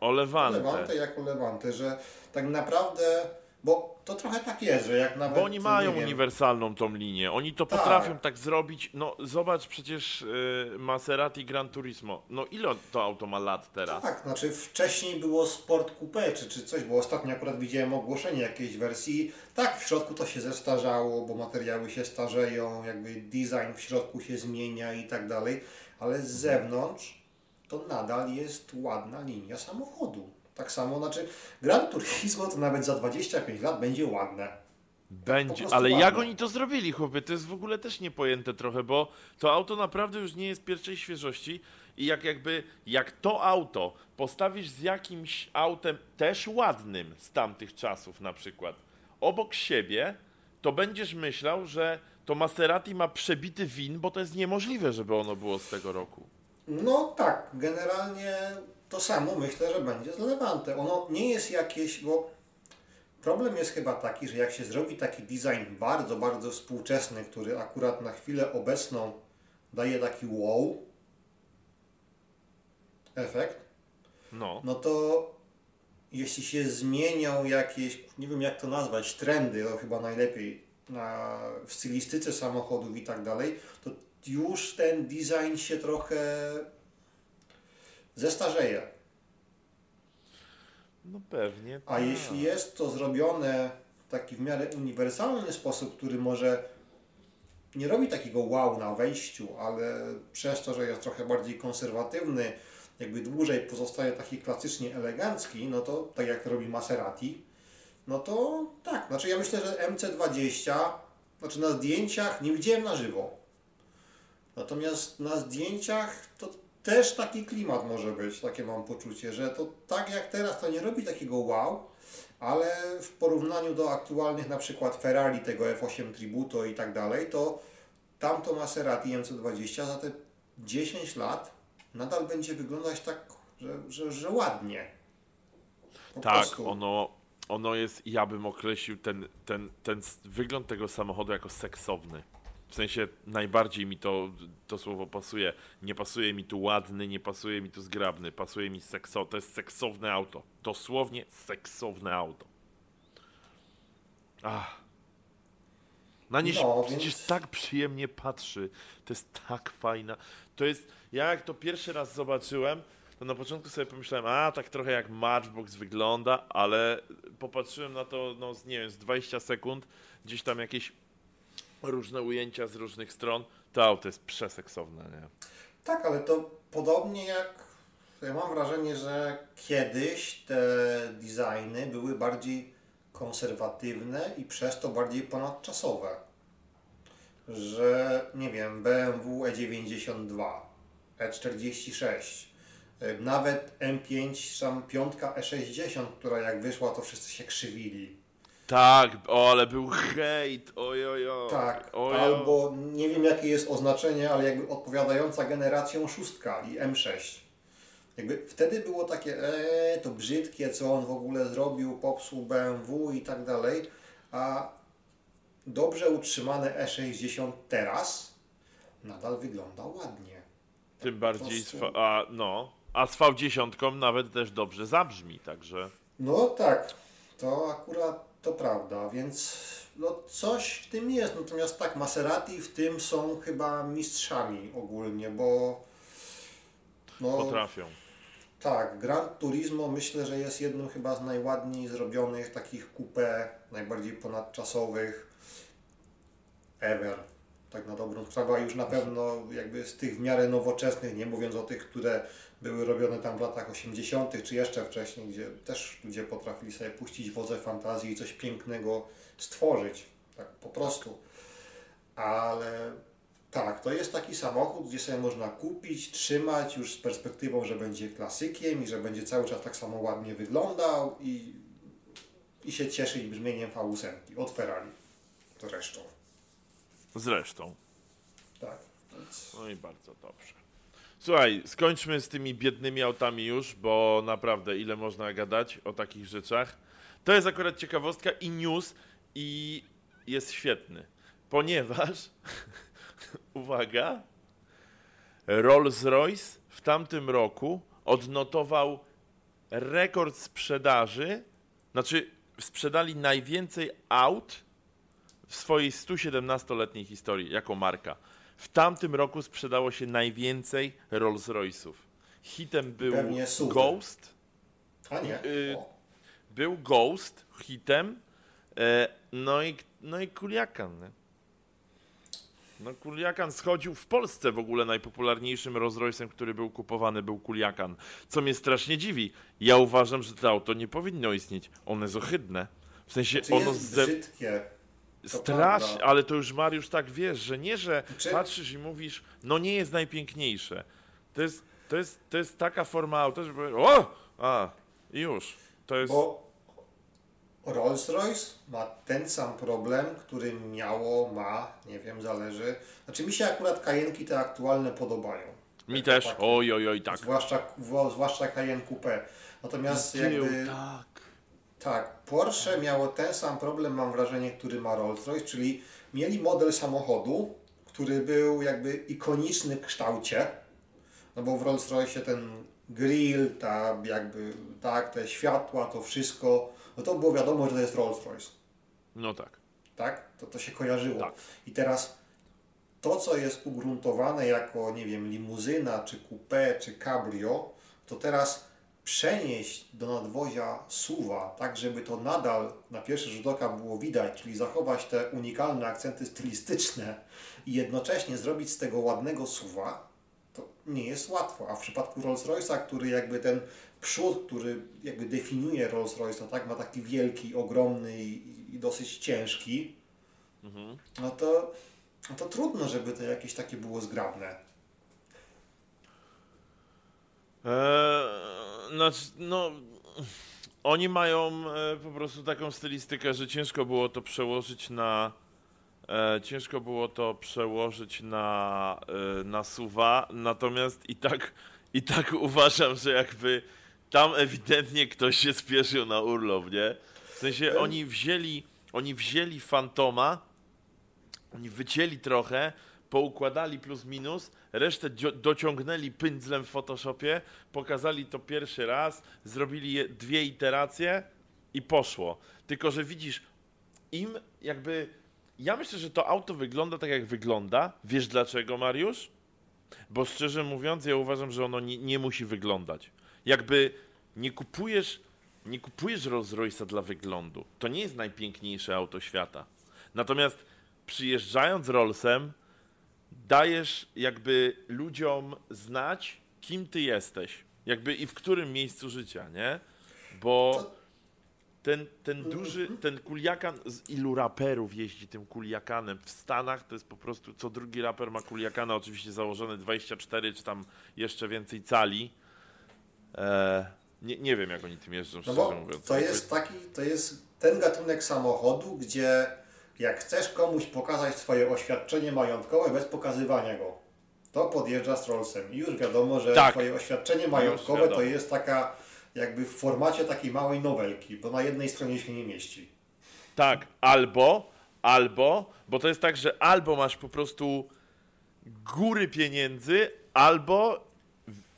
o Levante? Levante jako Levante, że tak naprawdę, bo to trochę tak jest, że jak nawet... Bo oni mają uniwersalną tą linię. Oni to Tak. potrafią tak zrobić. No zobacz przecież y, Maserati Gran Turismo. No ile to auto ma lat teraz? Tak, znaczy wcześniej było Sport Coupe czy, czy coś, bo ostatnio akurat widziałem ogłoszenie jakiejś wersji. Tak, w środku to się zestarzało, bo materiały się starzeją, jakby design w środku się zmienia i tak dalej, ale z zewnątrz to nadal jest ładna linia samochodu. Tak samo, znaczy Gran Turismo to nawet za 25 lat będzie ładne. Będzie, ale ładne. jak oni to zrobili, chłopie? To jest w ogóle też niepojęte trochę, bo to auto naprawdę już nie jest pierwszej świeżości i jak jakby, jak to auto postawisz z jakimś autem też ładnym z tamtych czasów na przykład, obok siebie, to będziesz myślał, że to Maserati ma przebity win, bo to jest niemożliwe, żeby ono było z tego roku. No tak, generalnie to samo myślę, że będzie z Levante. Ono nie jest jakieś, bo problem jest chyba taki, że jak się zrobi taki design bardzo, bardzo współczesny, który akurat na chwilę obecną daje taki wow efekt, No. no to jeśli się zmienią jakieś, nie wiem jak to nazwać, trendy, to chyba najlepiej na, w stylistyce samochodów i tak dalej, to już ten design się trochę zestarzeje. No pewnie. A tak. jeśli jest to zrobione w taki w miarę uniwersalny sposób, który może nie robi takiego wow na wejściu, ale przez to, że jest trochę bardziej konserwatywny, jakby dłużej pozostaje taki klasycznie elegancki, no to tak jak robi Maserati, no to tak, znaczy ja myślę, że MC20, znaczy na zdjęciach nie widziałem na żywo. Natomiast na zdjęciach to też taki klimat może być, takie mam poczucie, że to tak jak teraz to nie robi takiego wow, ale w porównaniu do aktualnych na przykład Ferrari, tego F8 Tributo i tak dalej, to tamto Maserati MC20 za te 10 lat nadal będzie wyglądać tak, że, że, że ładnie. Po tak, prostu. ono, ono jest, ja bym określił ten, ten, ten wygląd tego samochodu jako seksowny. W sensie najbardziej mi to, to słowo pasuje. Nie pasuje mi tu ładny, nie pasuje mi tu zgrabny, pasuje mi sekso. To jest seksowne auto. Dosłownie seksowne auto. Ach. Na nie no, przecież więc... tak przyjemnie patrzy. To jest tak fajna. To jest. Ja jak to pierwszy raz zobaczyłem, to na początku sobie pomyślałem, a tak trochę jak Matchbox wygląda, ale popatrzyłem na to, no nie wiem, z 20 sekund, gdzieś tam jakieś różne ujęcia z różnych stron, to auto jest przeseksowne, nie? Tak, ale to podobnie jak ja mam wrażenie, że kiedyś te designy były bardziej konserwatywne i przez to bardziej ponadczasowe. Że nie wiem, BMW E92, E46, nawet M5, sam piątka E60, która jak wyszła, to wszyscy się krzywili. Tak, o, ale był hejt, ojojo. Tak, ojo. albo nie wiem jakie jest oznaczenie, ale jakby odpowiadająca generacją szóstka i M6. Jakby wtedy było takie, eee, to brzydkie, co on w ogóle zrobił, popsuł BMW i tak dalej, a dobrze utrzymane E60 teraz nadal wygląda ładnie. Tym bardziej, prostu... a no, a z V10 nawet też dobrze zabrzmi, także... No tak, to akurat to prawda, więc no coś w tym jest. Natomiast tak, Maserati w tym są chyba mistrzami ogólnie, bo. No, Potrafią. Tak, Gran Turismo myślę, że jest jednym chyba z najładniej zrobionych takich coupé, najbardziej ponadczasowych ever. Tak na dobrą sprawę, już na pewno jakby z tych w miarę nowoczesnych, nie mówiąc o tych, które były robione tam w latach 80., czy jeszcze wcześniej, gdzie też ludzie potrafili sobie puścić wodze fantazji i coś pięknego stworzyć. Tak po prostu. Ale tak, to jest taki samochód, gdzie sobie można kupić, trzymać już z perspektywą, że będzie klasykiem i że będzie cały czas tak samo ładnie wyglądał i, i się cieszyć brzmieniem V8 od Ferrari. Zresztą. Zresztą. Tak. Więc... No i bardzo dobrze. Słuchaj, skończmy z tymi biednymi autami już, bo naprawdę ile można gadać o takich rzeczach. To jest akurat ciekawostka i news i jest świetny, ponieważ uwaga, Rolls-Royce w tamtym roku odnotował rekord sprzedaży, znaczy sprzedali najwięcej aut w swojej 117-letniej historii jako marka. W tamtym roku sprzedało się najwięcej Rolls-Royce'ów. Hitem był Ghost. A nie. Y, był Ghost hitem. E, no i, no i Kuliakan. Nie? No Kuliakan schodził w Polsce w ogóle najpopularniejszym Rolls Royce'em, który był kupowany, był Kuliakan. Co mnie strasznie dziwi. Ja uważam, że to auto nie powinno istnieć. One jest ohydne. W sensie znaczy ono jest ze... brzydkie. Strasznie, ale to już Mariusz tak wiesz, że nie, że Czy... patrzysz i mówisz, no nie jest najpiękniejsze. To jest, to jest, to jest taka forma auta, żeby o! A, i już. To jest... Bo Rolls-Royce ma ten sam problem, który miało, ma, nie wiem, zależy. Znaczy mi się akurat kajenki te aktualne podobają. Mi też, takie, oj, oj, oj, tak. Zwłaszcza, zwłaszcza Cayenne Coupe. Natomiast jakby... Tak. Tak, Porsche miało ten sam problem, mam wrażenie, który ma Rolls-Royce, czyli mieli model samochodu, który był jakby ikoniczny w kształcie, no bo w Rolls-Royce ten grill, ta jakby, tak, te światła, to wszystko, no to było wiadomo, że to jest Rolls-Royce. No tak. Tak? To, to się kojarzyło. Tak. I teraz to, co jest ugruntowane jako, nie wiem, limuzyna, czy coupé, czy cabrio, to teraz przenieść do nadwozia suwa, tak żeby to nadal na pierwszy rzut oka było widać, czyli zachować te unikalne akcenty stylistyczne i jednocześnie zrobić z tego ładnego suwa, to nie jest łatwo. A w przypadku Rolls-Royce'a, który jakby ten przód, który jakby definiuje Rolls-Royce, tak, ma taki wielki, ogromny i, i dosyć ciężki, mhm. no, to, no to trudno, żeby to jakieś takie było zgrabne. Eee, znaczy, no, oni mają e, po prostu taką stylistykę, że ciężko było to przełożyć na. E, ciężko było to przełożyć na, e, na suwa, natomiast i tak, i tak uważam, że jakby tam ewidentnie ktoś się spieszył na urlop, nie? W sensie oni wzięli, oni wzięli Fantoma, oni wycięli trochę, poukładali plus minus, resztę dociągnęli pędzlem w Photoshopie, pokazali to pierwszy raz, zrobili dwie iteracje i poszło. Tylko, że widzisz, im jakby. Ja myślę, że to auto wygląda tak, jak wygląda. Wiesz dlaczego, Mariusz? Bo szczerze mówiąc, ja uważam, że ono nie, nie musi wyglądać. Jakby nie kupujesz, nie kupujesz Rolls Royce'a dla wyglądu. To nie jest najpiękniejsze auto świata. Natomiast przyjeżdżając Rollsem, dajesz jakby ludziom znać, kim ty jesteś. Jakby i w którym miejscu życia, nie? Bo ten, ten duży, ten kuliakan, z ilu raperów jeździ tym kuliakanem? W Stanach to jest po prostu, co drugi raper ma kuliakana, oczywiście założone 24 czy tam jeszcze więcej cali. Eee, nie, nie wiem, jak oni tym jeżdżą, szczerze no bo mówiąc. To jest taki, to jest ten gatunek samochodu, gdzie jak chcesz komuś pokazać swoje oświadczenie majątkowe bez pokazywania go, to podjeżdża z Rollsem. I już wiadomo, że tak. twoje oświadczenie majątkowe to jest taka jakby w formacie takiej małej nowelki, bo na jednej stronie się nie mieści. Tak, albo, albo, bo to jest tak, że albo masz po prostu góry pieniędzy, albo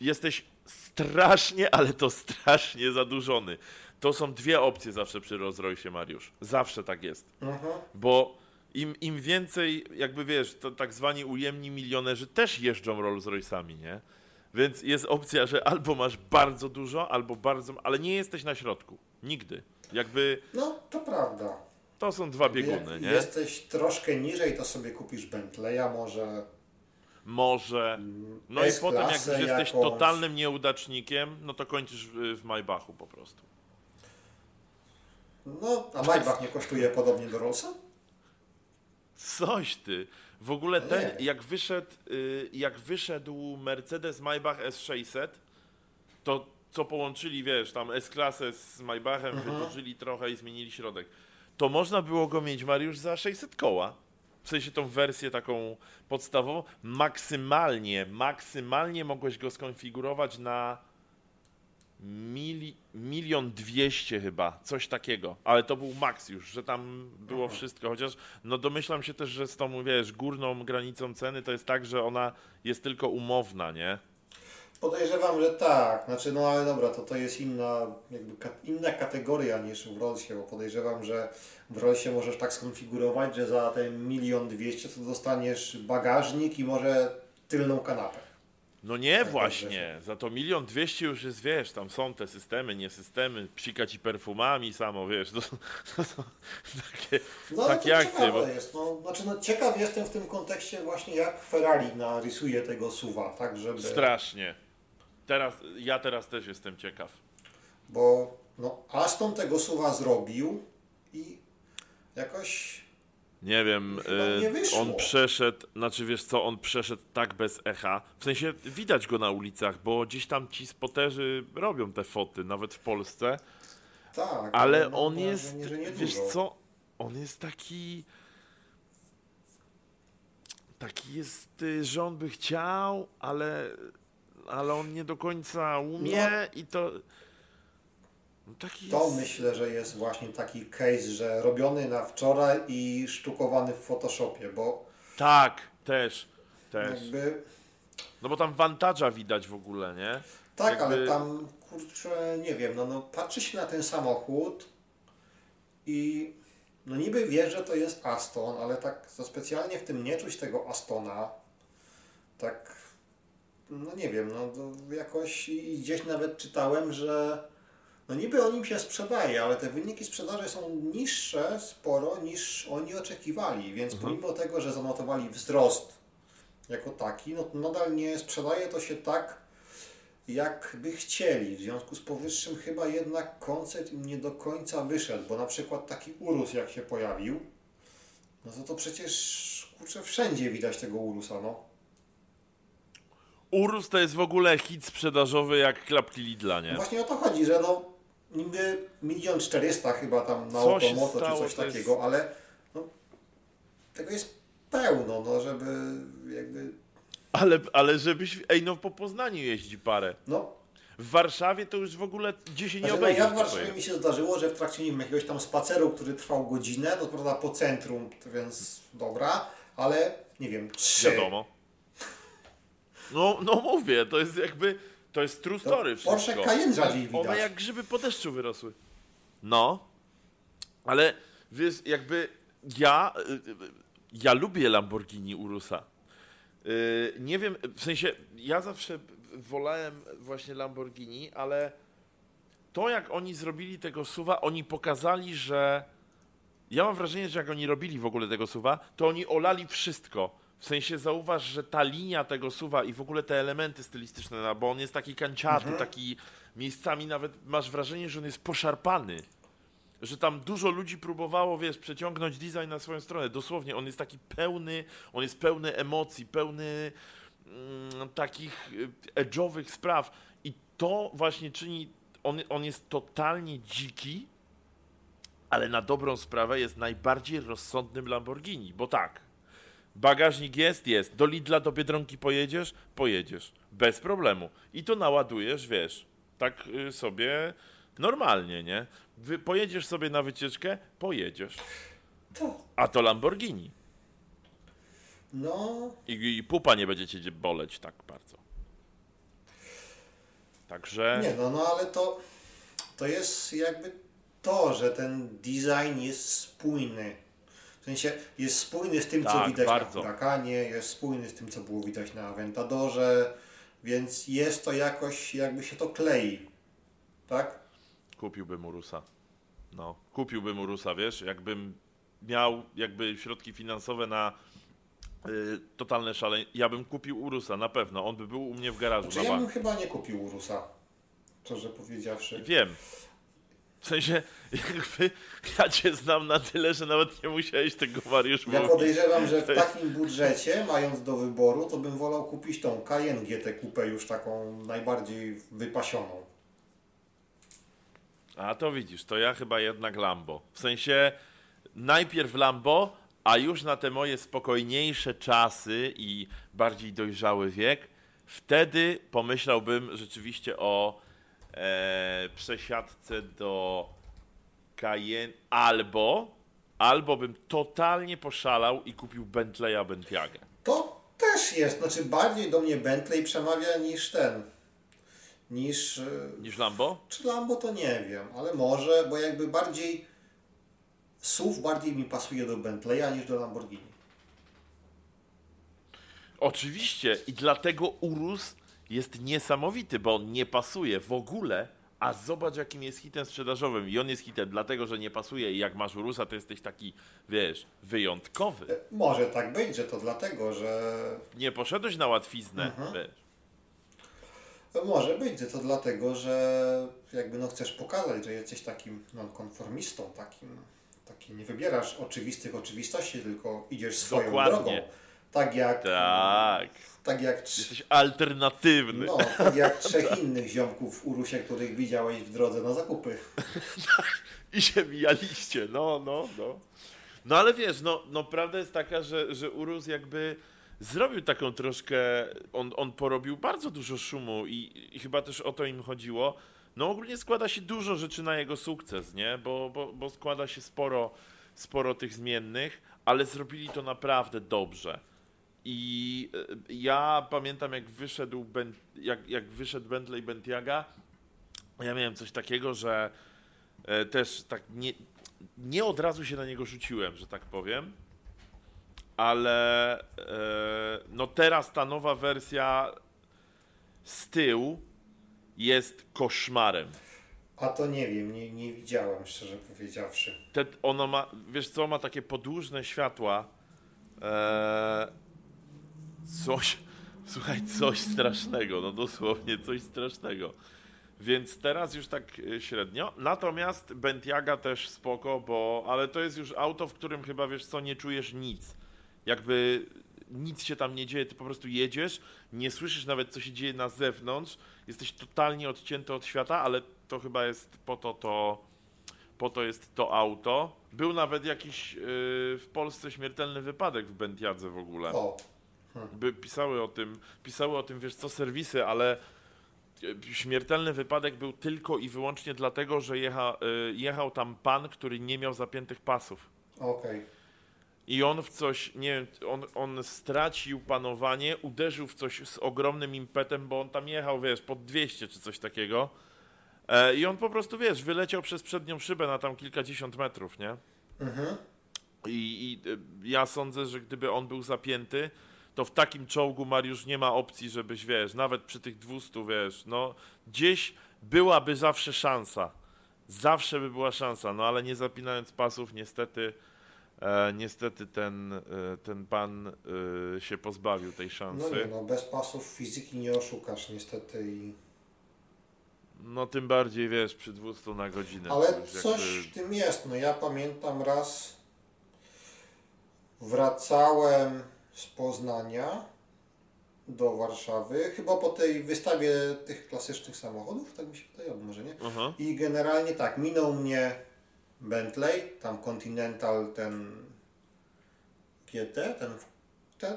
jesteś strasznie, ale to strasznie zadłużony. To są dwie opcje zawsze przy Rolls-Royce, Mariusz. Zawsze tak jest. Mhm. Bo im, im więcej, jakby wiesz, to tak zwani ujemni milionerzy też jeżdżą Rolls-Royce'ami, nie? Więc jest opcja, że albo masz bardzo dużo, albo bardzo, ale nie jesteś na środku. Nigdy. Jakby. No, to prawda. To są dwa bieguny, Jak nie? jesteś troszkę niżej, to sobie kupisz Bentleya może. Może. No i potem, jak już jesteś jakąś... totalnym nieudacznikiem, no to kończysz w, w Maybachu po prostu. No, a Maybach nie kosztuje podobnie do Rollsa? Coś ty. W ogóle no ten, jak wyszedł, y, jak wyszedł Mercedes Maybach S600, to co połączyli, wiesz, tam S-klasę z Maybachem, mhm. trochę i zmienili środek. To można było go mieć, Mariusz, za 600 koła. W sensie tą wersję taką podstawową. Maksymalnie, maksymalnie mogłeś go skonfigurować na mili, milion dwieście chyba, coś takiego, ale to był maks już, że tam było Aha. wszystko, chociaż no domyślam się też, że z tą, wiesz, górną granicą ceny to jest tak, że ona jest tylko umowna, nie? Podejrzewam, że tak, znaczy no ale dobra, to to jest inna, jakby ka inna kategoria niż w Rollsie, bo podejrzewam, że w Rollsie możesz tak skonfigurować, że za ten milion dwieście to dostaniesz bagażnik i może tylną kanapę. No nie właśnie, za to milion dwieście już jest, wiesz, tam są te systemy, nie systemy, psikać i perfumami samo, wiesz, to, to, to, takie, no, takie akcje. Bo... Jest, no, znaczy, no, ciekaw jestem w tym kontekście właśnie jak Ferrari narysuje tego suwa, tak żeby... Strasznie. Teraz, ja teraz też jestem ciekaw. Bo no, Aston tego suwa zrobił i jakoś nie wiem, nie on przeszedł, znaczy wiesz co, on przeszedł tak bez echa. W sensie widać go na ulicach, bo gdzieś tam ci spoterzy robią te foty, nawet w Polsce. Tak. Ale no, on jest, wiesz co, on jest taki. Taki jest, y, że on by chciał, ale, ale on nie do końca umie no. i to. No to jest... myślę, że jest właśnie taki case, że robiony na wczoraj i sztukowany w Photoshopie, bo... Tak, też, też. Jakby... No bo tam vantage'a widać w ogóle, nie? Tak, jakby... ale tam, kurczę, nie wiem, no, no patrzy się na ten samochód i no niby wiesz, że to jest Aston, ale tak to specjalnie w tym nie czuć tego Astona. Tak, no nie wiem, no jakoś i gdzieś nawet czytałem, że no niby on im się sprzedaje, ale te wyniki sprzedaży są niższe sporo niż oni oczekiwali, więc mhm. pomimo tego, że zanotowali wzrost jako taki, no nadal nie sprzedaje to się tak, jak by chcieli. W związku z powyższym chyba jednak koncept im nie do końca wyszedł, bo na przykład taki Urus jak się pojawił, no to to przecież kurczę wszędzie widać tego Urusa, no. Urus to jest w ogóle hit sprzedażowy jak klapki Lidla, nie? Właśnie o to chodzi, że no niby milion czterysta chyba tam na się Automoto czy coś to jest- takiego, ale no, tego jest pełno, no żeby jakby, Ale, ale żebyś, ej no po Poznaniu jeździ parę. no W Warszawie to już w ogóle gdzie się nie Znaczy, no obejdzie. ja w Warszawie mi się zdarzyło, że w trakcie nie wiem, jakiegoś tam spaceru, który trwał godzinę, to prawda po centrum, więc dobra, ale nie wiem, trzy. Wiadomo. No, no mówię, to jest jakby, to jest true story Porsche wszystko. Cayenne rzadziej One widać. jak grzyby po deszczu wyrosły. No, ale wiesz, jakby ja, y, y, ja lubię Lamborghini Urusa. Y, Nie wiem, w sensie, ja zawsze wolałem właśnie Lamborghini, ale to jak oni zrobili tego suwa, oni pokazali, że ja mam wrażenie, że jak oni robili w ogóle tego suwa, to oni olali wszystko. W sensie zauważ, że ta linia tego suwa i w ogóle te elementy stylistyczne, no, bo on jest taki kanciaty, taki miejscami nawet masz wrażenie, że on jest poszarpany. Że tam dużo ludzi próbowało, wiesz, przeciągnąć design na swoją stronę. Dosłownie, on jest taki pełny, on jest pełny emocji, pełny mm, takich y, edge'owych spraw. I to właśnie czyni, on, on jest totalnie dziki, ale na dobrą sprawę jest najbardziej rozsądnym Lamborghini, bo tak, bagażnik jest, jest, do Lidla, do Biedronki pojedziesz, pojedziesz, bez problemu. I to naładujesz, wiesz, tak y, sobie normalnie, nie? Pojedziesz sobie na wycieczkę, pojedziesz. A to Lamborghini. no, I, I pupa nie będzie cię boleć tak bardzo. Także... nie no, no ale to, to jest jakby to, że ten design jest spójny. W sensie jest spójny z tym, co Tak, widać bardzo. na Huracanie, jest spójny z tym, co było widać na Aventadorze, więc jest to jakoś, jakby się to klei. Tak? Kupiłbym Urusa. No, kupiłbym Urusa, wiesz, jakbym miał jakby środki finansowe na y, totalne szalenie, ja bym kupił Urusa, na pewno. On by był u mnie w garażu Czy na ja bym chyba nie kupił Urusa, szczerze powiedziawszy. Wiem. W sensie, jakby ja cię znam na tyle, że nawet nie musiałeś tego Mariusz Ja mówić. podejrzewam, że w takim budżecie, mając do wyboru, to bym wolał kupić tą Cayenne GT kupę już taką najbardziej wypasioną. A to widzisz, to ja chyba jednak Lambo. W sensie najpierw Lambo, a już na te moje spokojniejsze czasy i bardziej dojrzały wiek, wtedy pomyślałbym rzeczywiście o e, przesiadce do Cayenne albo, albo bym totalnie poszalał i kupił Bentleya Bentiagę. To też jest, znaczy bardziej do mnie Bentley przemawia niż ten, niż... e, Niż Lambo? Czy Lambo to nie wiem, ale może, bo jakby bardziej SUV bardziej mi pasuje do Bentleya niż do Lamborghini. Oczywiście i dlatego Urus jest niesamowity, bo on nie pasuje w ogóle, a zobacz jakim jest hitem sprzedażowym i on jest hitem dlatego, że nie pasuje i jak masz Urusa to jesteś taki, wiesz, wyjątkowy. E, Może tak być, że to dlatego, że Nie poszedłeś na łatwiznę, Mhm. wiesz. Może być, że to dlatego, że jakby no chcesz pokazać, że jesteś takim nonkonformistą, takim, taki nie wybierasz oczywistych oczywistości, tylko idziesz swoją Dokładnie. drogą. Tak jak, Tak, tak jak, trz- jesteś alternatywny. no, tak jak trzech innych ziomków w Urusie, których widziałeś w drodze na zakupy. I się mijaliście, no, no, no. No ale wiesz, no, no prawda jest taka, że, że Urus jakby zrobił taką troszkę, on, on porobił bardzo dużo szumu i, i chyba też o to im chodziło. No ogólnie składa się dużo rzeczy na jego sukces, nie? Bo, bo, bo składa się sporo, sporo tych zmiennych, ale zrobili to naprawdę dobrze. I e, ja pamiętam jak wyszedł, ben, jak, jak wyszedł Bentley Bentiaga, ja miałem coś takiego, że e, też tak nie, nie od razu się na niego rzuciłem, że tak powiem. Ale e, no teraz ta nowa wersja z tyłu jest koszmarem. A to nie wiem, nie, nie widziałem, szczerze powiedziawszy. Te, ono ma, wiesz co, ma takie podłużne światła. E, coś, słuchaj, coś strasznego, no dosłownie coś strasznego. Więc teraz już tak e, średnio. Natomiast Bentiaga też spoko, bo, ale to jest już auto, w którym chyba wiesz co, nie czujesz nic. Jakby nic się tam nie dzieje, ty po prostu jedziesz, nie słyszysz nawet co się dzieje na zewnątrz, jesteś totalnie odcięty od świata, ale to chyba jest po to to, po to jest to auto. Był nawet jakiś yy, w Polsce śmiertelny wypadek w Bentiadze w ogóle. O, By pisały o tym, pisały o tym, wiesz co, serwisy, ale e, śmiertelny wypadek był tylko i wyłącznie dlatego, że jecha, y, jechał tam pan, który nie miał zapiętych pasów. okej. I on w coś, nie wiem, on, on stracił panowanie, uderzył w coś z ogromnym impetem, bo on tam jechał, wiesz, pod 200 czy coś takiego. E, I on po prostu, wiesz, wyleciał przez przednią szybę na tam kilkadziesiąt metrów, nie? Mhm. I, I ja sądzę, że gdyby on był zapięty, to w takim czołgu Mariusz nie ma opcji, żebyś, wiesz, nawet przy tych 200, wiesz, no gdzieś byłaby zawsze szansa. Zawsze by była szansa, no ale nie zapinając pasów, niestety, e, niestety ten, e, ten pan e, się pozbawił tej No szansy. nie, no bez pasów fizyki nie oszukasz niestety i... No tym bardziej, wiesz, przy 200 na godzinę. Ale już coś jakby- w tym jest. No ja pamiętam raz wracałem z Poznania do Warszawy, chyba po tej wystawie tych klasycznych samochodów, tak mi się wydaje, może nie. Aha. I generalnie tak, minął mnie Bentley, tam Continental, ten GT, ten, ta,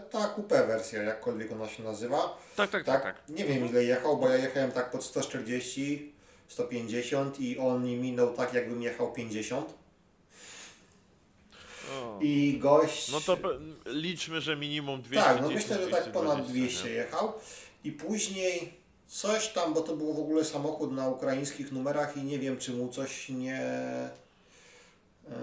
ta wersja, jakkolwiek ona się nazywa. Tak, tak, Tak, tak, tak. nie wiem ile jechał, bo ja jechałem tak pod 140, 150 i on mi minął tak jakbym jechał 50. O. I gość... No to liczmy, że minimum 200 Tak, no myślę, że tak ponad 220, 200 nie? jechał. I później coś tam, bo to było w ogóle samochód na ukraińskich numerach i nie wiem, czy mu coś nie... Yy,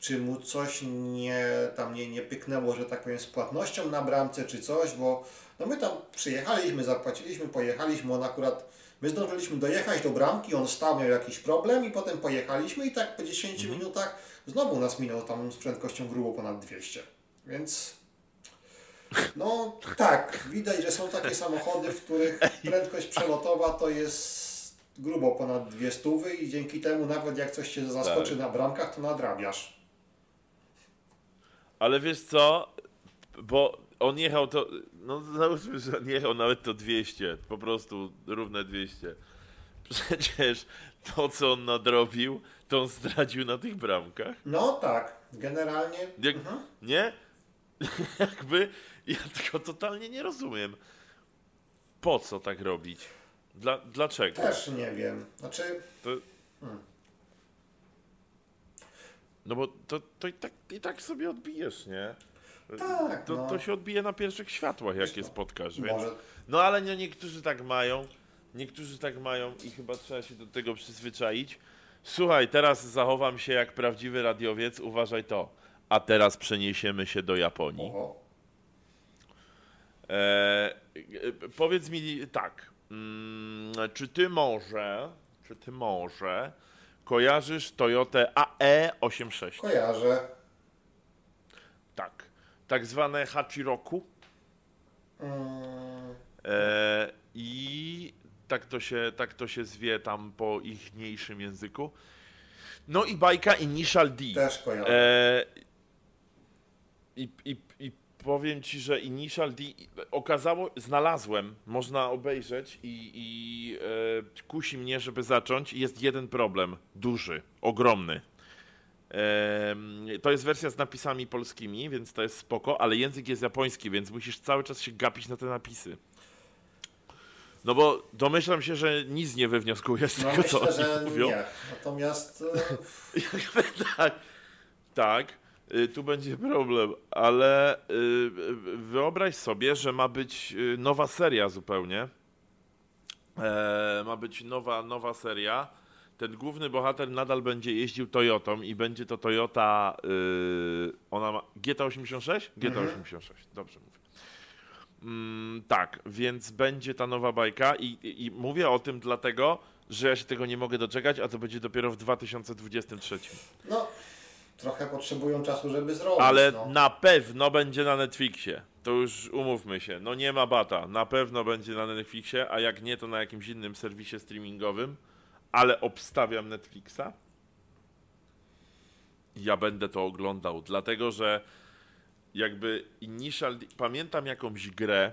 czy mu coś nie, tam nie, nie pyknęło, że tak powiem, z płatnością na bramce czy coś, bo no my tam przyjechaliśmy, zapłaciliśmy, pojechaliśmy, on akurat, my zdążyliśmy dojechać do bramki, on stał, miał jakiś problem i potem pojechaliśmy i tak po 10 minutach znowu nas minął tam z prędkością grubo ponad 200. Więc no tak, widać, że są takie samochody, w których prędkość przelotowa to jest grubo ponad 200 i dzięki temu nawet jak coś cię zaskoczy Tak. na bramkach, to nadrabiasz. Ale wiesz co, bo on jechał to, no załóżmy, że on jechał nawet to 200, po prostu równe 200. Przecież to, co on nadrobił, to on zdradził na tych bramkach. No tak, generalnie. Jak, Mhm. Nie? Jakby, ja tego totalnie nie rozumiem. Po co tak robić? Dla, dlaczego? Też nie wiem. Znaczy, To, no bo to, to i, tak, i tak sobie odbijesz, nie? Tak, To, no. to się odbije na pierwszych światłach, jak Wiesz je co, spotkasz, więc... może No ale nie, niektórzy tak mają, niektórzy tak mają i chyba trzeba się do tego przyzwyczaić. Słuchaj, teraz zachowam się jak prawdziwy radiowiec, uważaj to. A teraz przeniesiemy się do Japonii. E, e, powiedz mi tak, mm, czy ty może, czy ty może kojarzysz Toyotę AE86? Kojarzę. Tak. Zwane Hachiroku. Mm, E, I tak to, się, tak to się zwie tam po ichniejszym języku. No i bajka Initial D. też kojarzę. E, i, i, I powiem ci, że Initial D okazało, znalazłem, można obejrzeć i, i e, kusi mnie, żeby zacząć. Jest jeden problem, duży, ogromny. To jest wersja z napisami polskimi, więc to jest spoko, ale język jest japoński, więc musisz cały czas się gapić na te napisy. No bo domyślam się, że nic nie wywnioskujesz z No tego, co myślę, oni że mówią. nie. Natomiast e, tak, tak, y, tu będzie problem, ale y, wyobraź sobie, że ma być y, nowa seria zupełnie. E, ma być nowa, nowa seria. Ten główny bohater nadal będzie jeździł Toyotą i będzie to Toyota. Y, ona ma. GT86? GT86, dobrze mówię. Mm, tak, więc będzie ta nowa bajka i, i, i mówię o tym dlatego, że ja się tego nie mogę doczekać, a to będzie dopiero w 2023. no, trochę potrzebują czasu, żeby zrobić. Ale no. na pewno będzie na Netflixie. To już umówmy się. No nie ma bata. Na pewno będzie na Netflixie, a jak nie, to na jakimś innym serwisie streamingowym. Ale obstawiam Netflixa. Ja będę to oglądał, dlatego że jakby Initial pamiętam jakąś grę,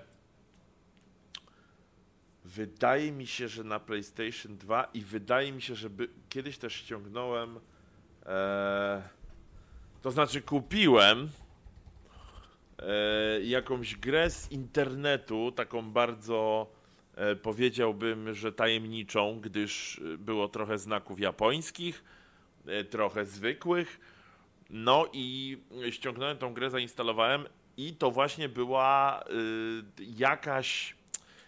wydaje mi się, że na PlayStation 2 i wydaje mi się, że by, kiedyś też ściągnąłem, e, to znaczy kupiłem e, jakąś grę z internetu, taką bardzo powiedziałbym, że tajemniczą, gdyż było trochę znaków japońskich, e, trochę zwykłych. No i ściągnąłem tą grę, zainstalowałem i to właśnie była jakaś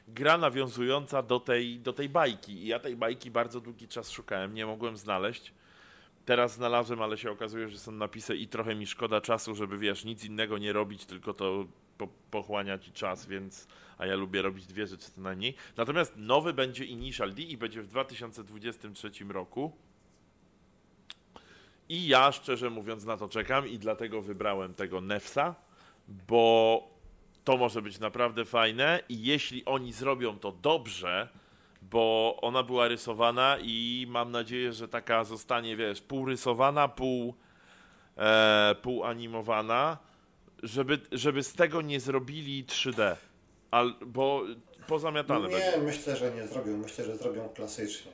gra nawiązująca do tej, do tej bajki. I ja tej bajki bardzo długi czas szukałem, nie mogłem znaleźć. Teraz znalazłem, ale się okazuje, że są napisy i trochę mi szkoda czasu, żeby wiesz, nic innego nie robić, tylko to po, pochłania ci czas, więc a ja lubię robić dwie rzeczy co najmniej. Natomiast nowy będzie Initial D i będzie w 2023 roku. I ja szczerze mówiąc na to czekam i dlatego wybrałem tego Nefsa, bo to może być naprawdę fajne i jeśli oni zrobią to dobrze, bo ona była rysowana i mam nadzieję, że taka zostanie, wiesz, pół rysowana, pół, e, pół animowana, żeby, żeby z tego nie zrobili 3D, Al, bo pozamiatane Nie, będzie. myślę, że nie zrobią. Myślę, że zrobią klasycznie.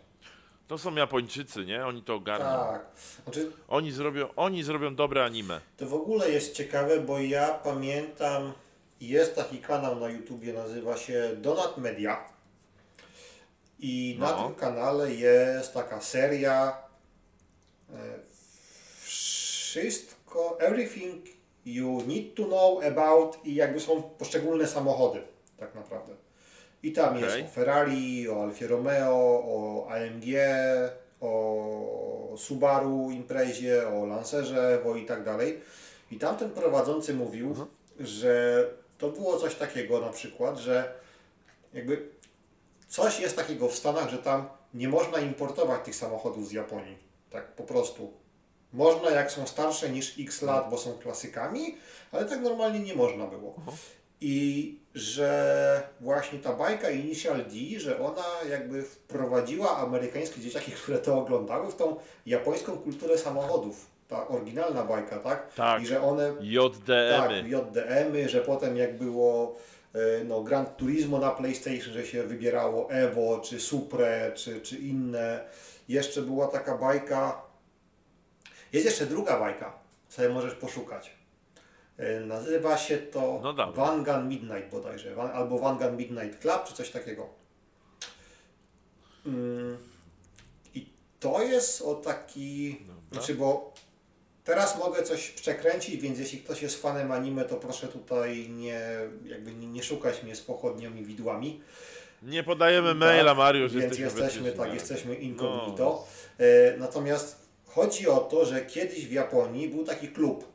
To są Japończycy, nie? Oni to ogarną. Tak. Znaczy, Oni, zrobią, oni zrobią dobre anime. to w ogóle jest ciekawe, bo ja pamiętam, jest taki kanał na YouTubie, nazywa się Donat Media. I na No. tym kanale jest taka seria e, wszystko, everything you need to know about i jakby są poszczególne samochody, tak naprawdę. I tam jest Okej. o Ferrari, o Alfie Romeo, o AMG, o Subaru Imprezie, o Lancerze, Evo i tak dalej. I tamten prowadzący mówił, że to było coś takiego na przykład, że jakby coś jest takiego w Stanach, że tam nie można importować tych samochodów z Japonii. Tak po prostu. Można jak są starsze niż x lat, bo są klasykami, ale tak normalnie nie można było. I że właśnie ta bajka Initial D, że ona jakby wprowadziła amerykańskie dzieciaki, które to oglądały, w tą japońską kulturę samochodów. Ta oryginalna bajka, tak? Tak. I że one tak, JDM-y. JDM-y, że potem jak było e, no, Gran Turismo na PlayStation, że się wybierało Evo, czy Supre, czy, czy inne. Jeszcze była taka bajka, jest jeszcze druga bajka, sobie możesz poszukać. E, Nazywa się to No dobra. Gun Midnight bodajże, albo Van Gun Midnight Club, czy coś takiego. Mm, I to jest o taki, znaczy bo Teraz mogę coś przekręcić, więc jeśli ktoś jest fanem anime, to proszę tutaj nie, jakby nie, nie szukać mnie z pochodnią i widłami. Nie podajemy maila, Mariusz, Więc jesteśmy jesteśmy, tak, jesteśmy incognito. No. Natomiast chodzi o to, że kiedyś w Japonii był taki klub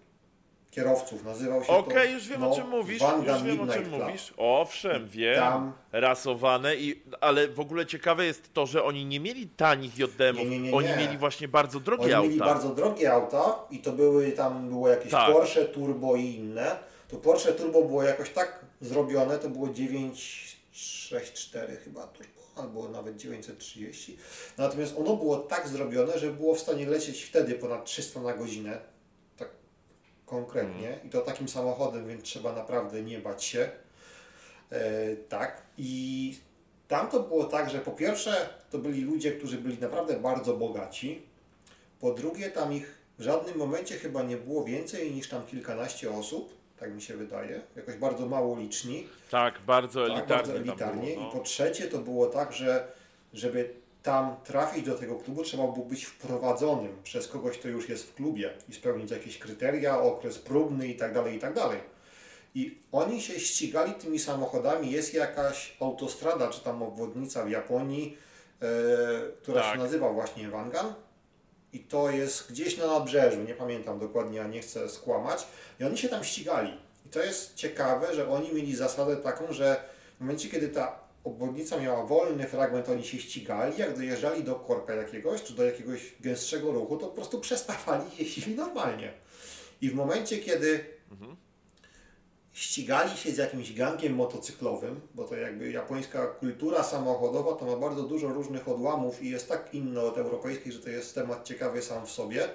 kierowców, nazywał się Okej, to już wiem no, o czym mówisz. Van Już wiem o Midnight czym Club. mówisz. Owszem, wiem. Tam- Rasowane i. Ale w ogóle ciekawe jest to, że oni nie mieli tanich JDM-ów. Nie, nie, nie, Oni mieli właśnie bardzo drogie Oni auta. mieli bardzo drogie auta i to były tam było jakieś Tak. Porsche Turbo i inne. To Porsche Turbo było jakoś tak zrobione, to było 964 chyba Turbo, albo nawet 930. Natomiast ono było tak zrobione, że było w stanie lecieć wtedy ponad 300 na godzinę. Tak konkretnie. Mhm. I to takim samochodem, więc trzeba naprawdę nie bać się. E, tak. I tam to było tak, że po pierwsze to byli ludzie, którzy byli naprawdę bardzo bogaci. Po drugie, tam ich w żadnym momencie chyba nie było więcej niż tam kilkanaście osób, tak mi się wydaje. Jakoś bardzo mało liczni. Tak, bardzo Tak, elitarnie. bardzo tam elitarnie. było, no. I po trzecie to było tak, że żeby tam trafić do tego klubu, trzeba było być wprowadzonym przez kogoś, kto już jest w klubie i spełnić jakieś kryteria, okres próbny i tak dalej, i tak dalej. I oni się ścigali tymi samochodami. Jest jakaś autostrada, czy tam obwodnica w Japonii, e, która Tak. się nazywa właśnie Wangan. I to jest gdzieś na nabrzeżu, nie pamiętam dokładnie, a nie chcę skłamać. I oni się tam ścigali. I to jest ciekawe, że oni mieli zasadę taką, że w momencie, kiedy ta obwodnica miała wolny fragment, oni się ścigali, jak dojeżdżali do korka jakiegoś, czy do jakiegoś gęstszego ruchu, to po prostu przestawali i jeździli normalnie. I w momencie, kiedy ścigali się z jakimś gangiem motocyklowym, bo to jakby japońska kultura samochodowa to ma bardzo dużo różnych odłamów i jest tak inna od europejskiej, że to jest temat ciekawy sam w sobie,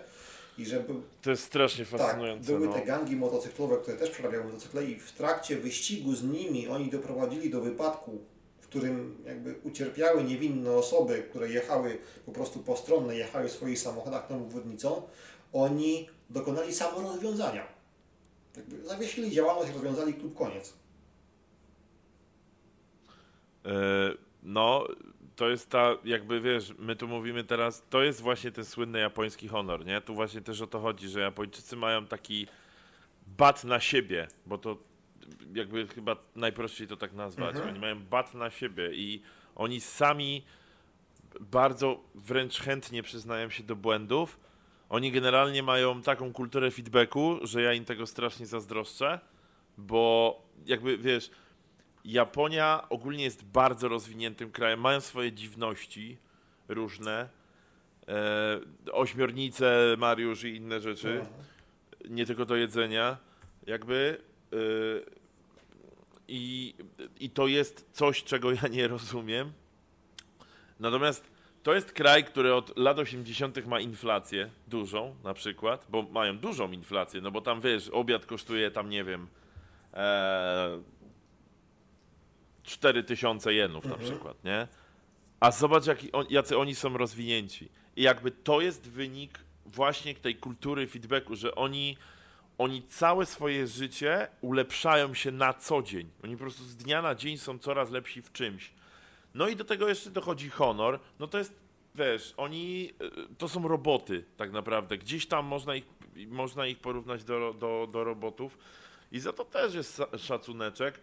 I że był, To jest strasznie tak, fascynujące. były no. te gangi motocyklowe, które też przerabiały motocykle i w trakcie wyścigu z nimi oni doprowadzili do wypadku, w którym jakby ucierpiały niewinne osoby, które jechały po prostu postronne, jechały w swoich samochodach tą obwodnicą, oni dokonali samorozwiązania. Jakby zawiesili działalność, rozwiązali klub, koniec. E, No, to jest ta, jakby wiesz, my tu mówimy teraz, to jest właśnie ten słynny japoński honor, nie? Tu właśnie też o to chodzi, że Japończycy mają taki bat na siebie, bo to jakby chyba najprościej to tak nazwać. Mhm. Oni mają bat na siebie i oni sami bardzo wręcz chętnie przyznają się do błędów. Oni generalnie mają taką kulturę feedbacku, że ja im tego strasznie zazdroszczę, bo jakby wiesz, Japonia ogólnie jest bardzo rozwiniętym krajem, mają swoje dziwności różne, e, ośmiornice, Mariusz i inne rzeczy, nie tylko do jedzenia, jakby e, i, i to jest coś, czego ja nie rozumiem. Natomiast to jest kraj, który od lat 80. ma inflację dużą, na przykład, bo mają dużą inflację, no bo tam wiesz, obiad kosztuje tam, nie wiem, e, 4000 jenów na Mhm. przykład, nie? A zobacz, jaki on, jacy oni są rozwinięci. I jakby to jest wynik właśnie tej kultury feedbacku, że oni, oni całe swoje życie ulepszają się na co dzień. Oni po prostu z dnia na dzień są coraz lepsi w czymś. No i do tego jeszcze dochodzi honor. No to jest, wiesz, oni y, to są roboty tak naprawdę. Gdzieś tam można ich, można ich porównać do, do, do robotów. I za to też jest szacuneczek.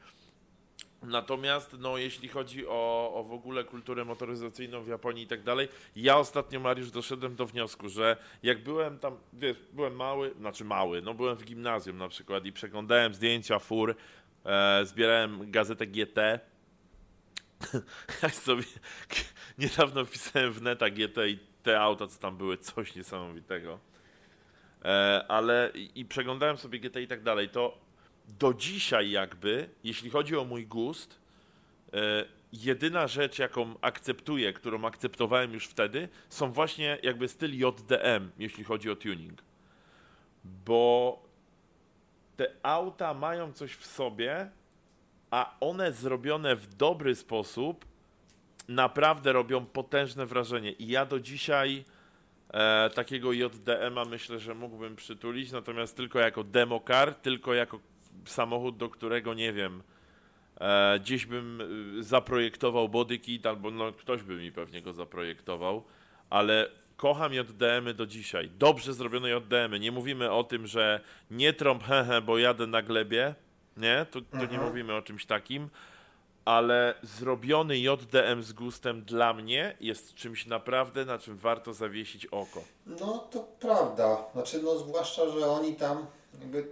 Natomiast, no, jeśli chodzi o, o w ogóle kulturę motoryzacyjną w Japonii i tak dalej, ja ostatnio, Mariusz, doszedłem do wniosku, że jak byłem tam, wiesz, byłem mały, znaczy mały, no byłem w gimnazjum na przykład i przeglądałem zdjęcia fur, e, zbierałem gazetę GT. Ja sobie niedawno wpisałem w neta GT i te auta, co tam były, coś niesamowitego. E, ale i, i przeglądałem sobie GT i tak dalej, to do dzisiaj jakby, jeśli chodzi o mój gust, e, jedyna rzecz, jaką akceptuję, którą akceptowałem już wtedy, są właśnie jakby styl JDM, jeśli chodzi o tuning. Bo te auta mają coś w sobie, a one zrobione w dobry sposób naprawdę robią potężne wrażenie. I ja do dzisiaj e, takiego JDM-a myślę, że mógłbym przytulić, natomiast tylko jako democar, tylko jako samochód, do którego nie wiem, e, gdzieś bym y, zaprojektował body kit, albo no, ktoś by mi pewnie go zaprojektował, ale kocham JDM-y do dzisiaj. Dobrze zrobione JDM-y. Nie mówimy o tym, że nie trąb hehe, bo jadę na glebie, nie? Tu, tu nie Mhm. mówimy o czymś takim, ale zrobiony JDM z gustem dla mnie jest czymś naprawdę, na czym warto zawiesić oko. No to prawda. Znaczy, no zwłaszcza, że oni tam jakby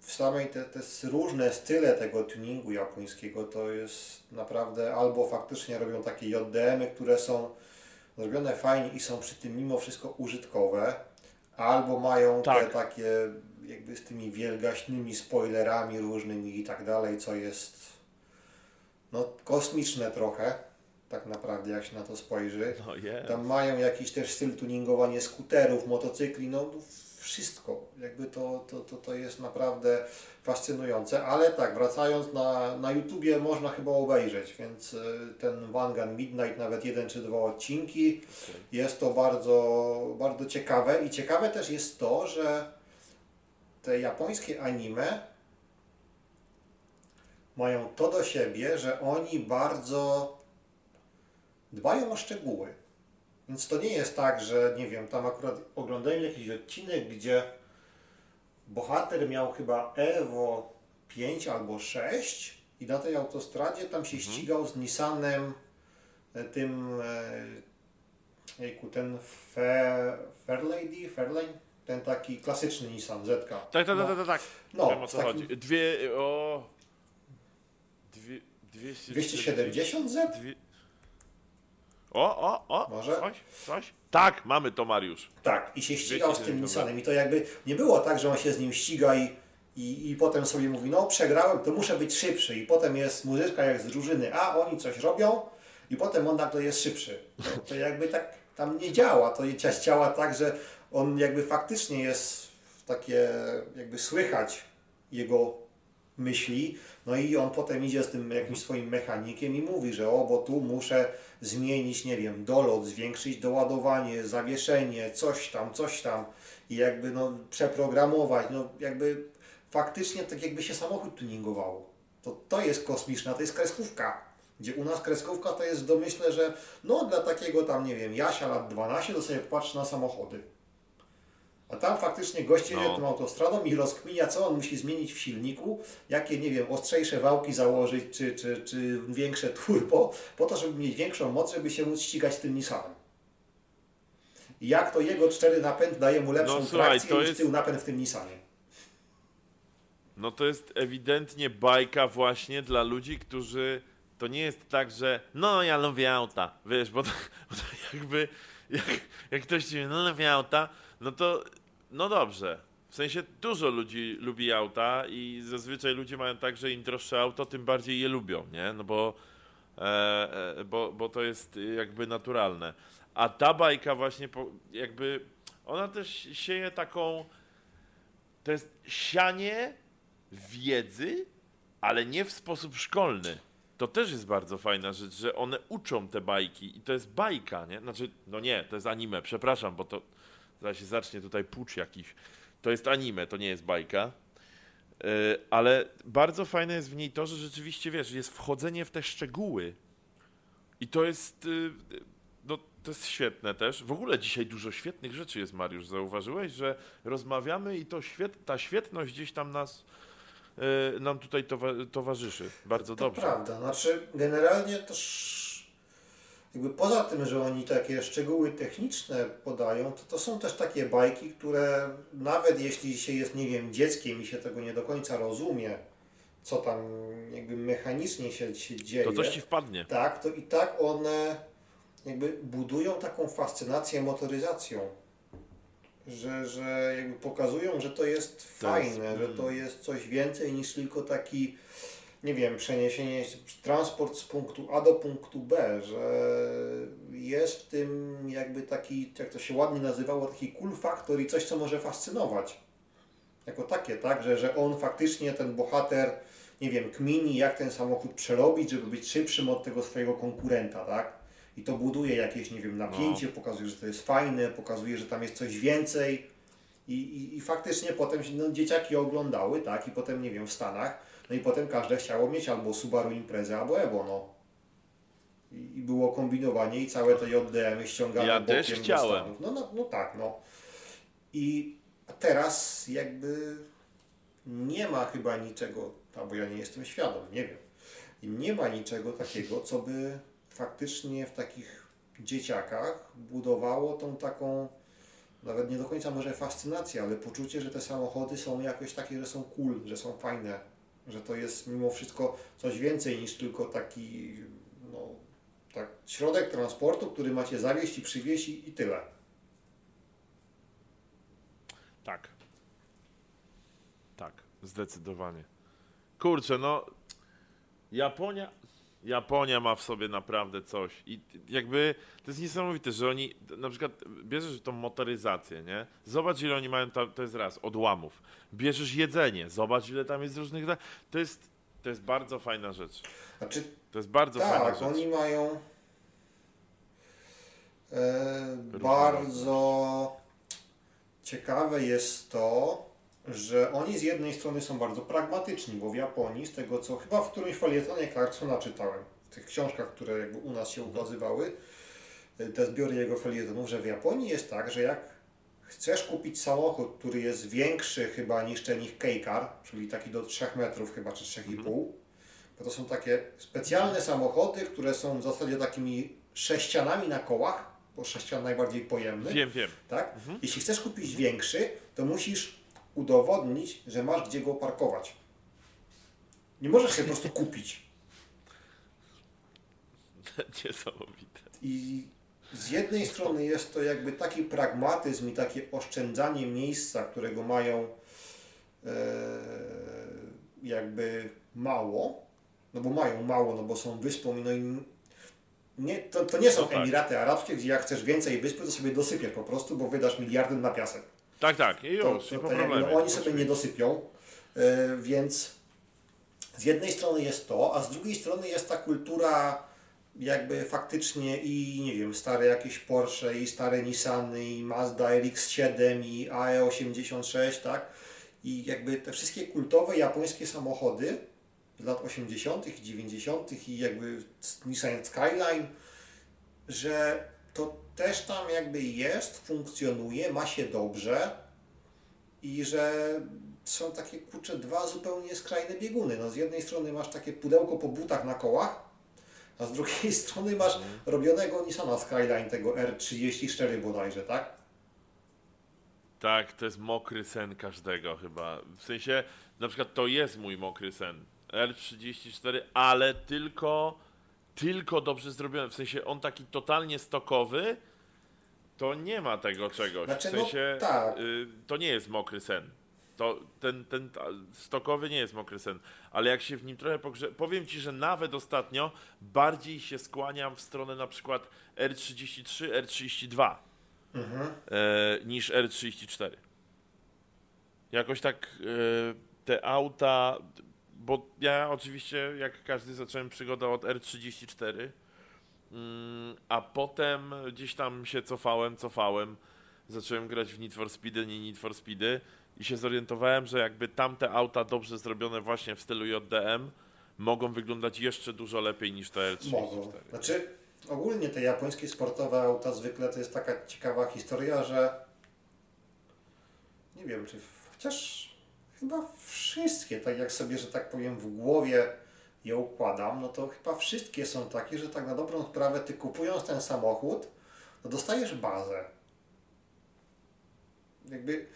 w samej te, te różne style tego tuningu japońskiego to jest naprawdę albo faktycznie robią takie JDM-y, które są zrobione fajnie i są przy tym mimo wszystko użytkowe, albo mają te Tak. takie jakby z tymi wielgaśnymi spoilerami różnymi i tak dalej, co jest no kosmiczne trochę, tak naprawdę jak się na to spojrzy. No. Tam mają jakiś też styl tuningowania skuterów, motocykli, no wszystko. Jakby to, to, to, to jest naprawdę fascynujące. Ale tak, wracając na, na YouTubie można chyba obejrzeć, więc y, ten Wangan Midnight, nawet jeden czy dwa odcinki, jest to bardzo, bardzo ciekawe. I ciekawe też jest to, że te japońskie anime mają to do siebie, że oni bardzo dbają o szczegóły. Więc to nie jest tak, że nie wiem, tam akurat oglądałem jakiś odcinek, gdzie bohater miał chyba Evo 5 albo 6 i na tej autostradzie tam się ścigał z Nissanem e, tym e, jejku, ten Fair, Fairlady, Fairlane, ten taki klasyczny Nissan ZK. Tak, tak, no, tak, tak, tak. No, Wiem o co takim- chodzi. Dwie, o... Dwie, 270? 270 Z? Dwie... O, o, o, Może? coś, coś? Tak, mamy to, Mariusz. Tak, i się ścigał z tym 270 Nissanem. I to jakby nie było tak, że on się z nim ściga i, i, i potem sobie mówi, no przegrałem, to muszę być szybszy. I potem jest muzyczka jak z drużyny, a oni coś robią i potem on nagle jest szybszy. To, to jakby tak tam nie działa. To działa tak, że on jakby faktycznie jest takie, jakby słychać jego myśli, no i on potem idzie z tym jakimś swoim mechanikiem i mówi, że o, bo tu muszę zmienić, nie wiem, dolot, zwiększyć doładowanie, zawieszenie, coś tam, coś tam i jakby no przeprogramować, no jakby faktycznie tak jakby się samochód tuningowało. To, to jest kosmiczna, to jest kreskówka. Gdzie u nas kreskówka to jest w domyśle, że no dla takiego tam, nie wiem, Jasia lat 12 to sobie patrzy na samochody. A tam faktycznie goście No. tą autostradą i rozkminia, co on musi zmienić w silniku, jakie, nie wiem, ostrzejsze wałki założyć, czy, czy, czy większe turbo, po to, żeby mieć większą moc, żeby się móc ścigać z tym Nissanem. I jak to jego cztery napęd daje mu lepszą No, słuchaj, trakcję niż jest- tył napęd w tym Nissanie. No to jest ewidentnie bajka właśnie dla ludzi, którzy to nie jest tak, że no ja lubię auta, wiesz, bo to, bo to jakby jak, jak ktoś ci mówi, no lubię auta, no to no dobrze. W sensie dużo ludzi lubi auta i zazwyczaj ludzie mają tak, że im droższe auto, tym bardziej je lubią, nie? No bo, e, e, bo, bo to jest jakby naturalne. A ta bajka właśnie po, jakby ona też sieje taką to jest sianie wiedzy, ale nie w sposób szkolny. To też jest bardzo fajna rzecz, że one uczą te bajki i to jest bajka, nie? Znaczy, no nie, to jest anime, przepraszam, bo to zaraz się zacznie tutaj pucz jakiś. To jest anime, to nie jest bajka. Yy, ale bardzo fajne jest w niej to, że rzeczywiście, wiesz, jest wchodzenie w te szczegóły. I to jest, yy, no, to jest świetne też. W ogóle dzisiaj dużo świetnych rzeczy jest, Mariusz. Zauważyłeś, że rozmawiamy i to świet, ta świetność gdzieś tam nas, yy, nam tutaj towa- towarzyszy. Bardzo To dobrze. prawda. Znaczy, generalnie też jakby poza tym, że oni takie szczegóły techniczne podają, to to są też takie bajki, które nawet jeśli się jest, nie wiem, dzieckiem i się tego nie do końca rozumie, co tam jakby mechanicznie się, się dzieje, To coś ci wpadnie. tak, to i tak one jakby budują taką fascynację motoryzacją. Że, że jakby pokazują, że to jest To fajne, jest- że to jest coś więcej niż tylko taki, nie wiem, przeniesienie, transport z punktu A do punktu B, że jest w tym jakby taki, jak to się ładnie nazywało, taki cool factor i coś, co może fascynować. Jako takie, tak, że, że on faktycznie, ten bohater, nie wiem, kmini, jak ten samochód przerobić, żeby być szybszym od tego swojego konkurenta, tak? I to buduje jakieś, nie wiem, napięcie, pokazuje, że to jest fajne, pokazuje, że tam jest coś więcej. I, i, i faktycznie potem no, dzieciaki oglądały, tak? I potem, nie wiem, w Stanach, no i potem każde chciało mieć albo Subaru Imprezę, albo Evo, no. I, i było kombinowanie i całe te JDM-y ściągane Ja bokiem też chciałem. No, no, no tak, no. I teraz jakby nie ma chyba niczego, albo ja nie jestem świadom, nie wiem. Nie ma niczego takiego, co by faktycznie w takich dzieciakach budowało tą taką, nawet nie do końca może fascynację, ale poczucie, że te samochody są jakoś takie, że są cool, że są fajne, że to jest mimo wszystko coś więcej niż tylko taki no, tak, środek transportu, który macie zawieźć i przywieźć i, i tyle. Tak. Tak, zdecydowanie. Kurczę, no. Japonia. Japonia ma w sobie naprawdę coś. I jakby to jest niesamowite, że oni. Na przykład bierzesz tą motoryzację, nie? Zobacz, ile oni mają tam. To jest raz, odłamów. Bierzesz jedzenie, zobacz, ile tam jest różnych. To jest, to jest bardzo fajna rzecz. Znaczy, To jest bardzo fajna tak, rzecz. oni mają e, bardzo ciekawe jest to, że oni z jednej strony są bardzo pragmatyczni, bo w Japonii, z tego co chyba w którymś felietonie Clarksona czytałem, w tych książkach, które jakby u nas się ukazywały, e, te zbiory jego felietonów, że w Japonii jest tak, że jak chcesz kupić samochód, który jest większy chyba niż ten ich K-Car, czyli taki do 3 metrów chyba, czy 3,5, bo to są takie specjalne samochody, które są w zasadzie takimi sześcianami na kołach, bo sześcian najbardziej pojemny, Wiem, wiem. tak? Jeśli chcesz kupić większy, to musisz udowodnić, że masz gdzie go parkować. Nie możesz się po prostu kupić. Niesamowite. I z jednej strony jest to jakby taki pragmatyzm i takie oszczędzanie miejsca, którego mają e, jakby mało, no bo mają mało, no bo są wyspą, no i nie, to, to nie są No tak. Emiraty Arabskie, gdzie jak chcesz więcej wyspy, to sobie dosypiesz po prostu, bo wydasz miliardy na piasek. Tak, tak, i To, już, to, to jakby, no, oni sobie nie dosypią, e, więc z jednej strony jest to, a z drugiej strony jest ta kultura jakby faktycznie i nie wiem, stare jakieś Porsche i stare Nissany i Mazda RX-7 i AE86, tak? I jakby te wszystkie kultowe japońskie samochody z lat 80. i 90. i jakby Nissan Skyline, że to też tam jakby jest, funkcjonuje, ma się dobrze i że są takie kurcze dwa zupełnie skrajne bieguny. No z jednej strony masz takie pudełko po butach na kołach, a z drugiej strony masz robionego Nissana Skyline, tego R34 bodajże, tak? Tak, to jest mokry sen każdego chyba. W sensie, na przykład to jest mój mokry sen. R34, ale tylko, tylko dobrze zrobiony. W sensie on taki totalnie stokowy, to nie ma tego czegoś. Znaczy, w no, sensie, tak. y, to nie jest mokry sen. To, ten, ten ta, stokowy nie jest mokry sen, ale jak się w nim trochę pogrze... Powiem Ci, że nawet ostatnio bardziej się skłaniam w stronę na przykład R33, R32 e, niż R34. Jakoś tak e, te auta, bo ja oczywiście jak każdy zacząłem przygodę od R34, mm, a potem gdzieś tam się cofałem, cofałem, zacząłem grać w Need for Speedy, nie Need for Speedy i się zorientowałem, że jakby tamte auta dobrze zrobione właśnie w stylu JDM mogą wyglądać jeszcze dużo lepiej niż te R34. Mogą. Znaczy, ogólnie te japońskie sportowe auta zwykle to jest taka ciekawa historia, że nie wiem, czy chociaż chyba wszystkie, tak jak sobie, że tak powiem, w głowie je układam, no to chyba wszystkie są takie, że tak na dobrą sprawę ty kupując ten samochód, to dostajesz bazę. Jakby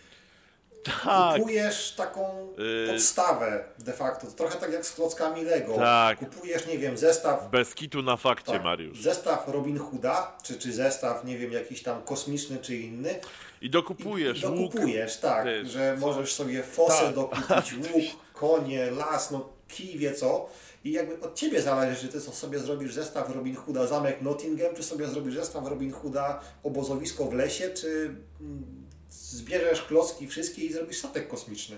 Tak, kupujesz taką Y- podstawę de facto. To trochę tak jak z klockami Lego. Tak. Kupujesz, nie wiem, zestaw bez kitu na fakcie, tak, Mariusz. Zestaw Robin Hooda, czy, czy zestaw, nie wiem, jakiś tam kosmiczny czy inny. I dokupujesz i łuk. dokupujesz, tak, wiesz, że możesz sobie fosę Tak. dokupić, łuk, konie, las, no kij wie co. I jakby od Ciebie zależy, czy Ty so- sobie zrobisz zestaw Robin Hooda zamek Nottingham, czy sobie zrobisz zestaw Robin Hooda obozowisko w lesie, czy mm, zbierzesz klocki wszystkie i zrobisz statek kosmiczny.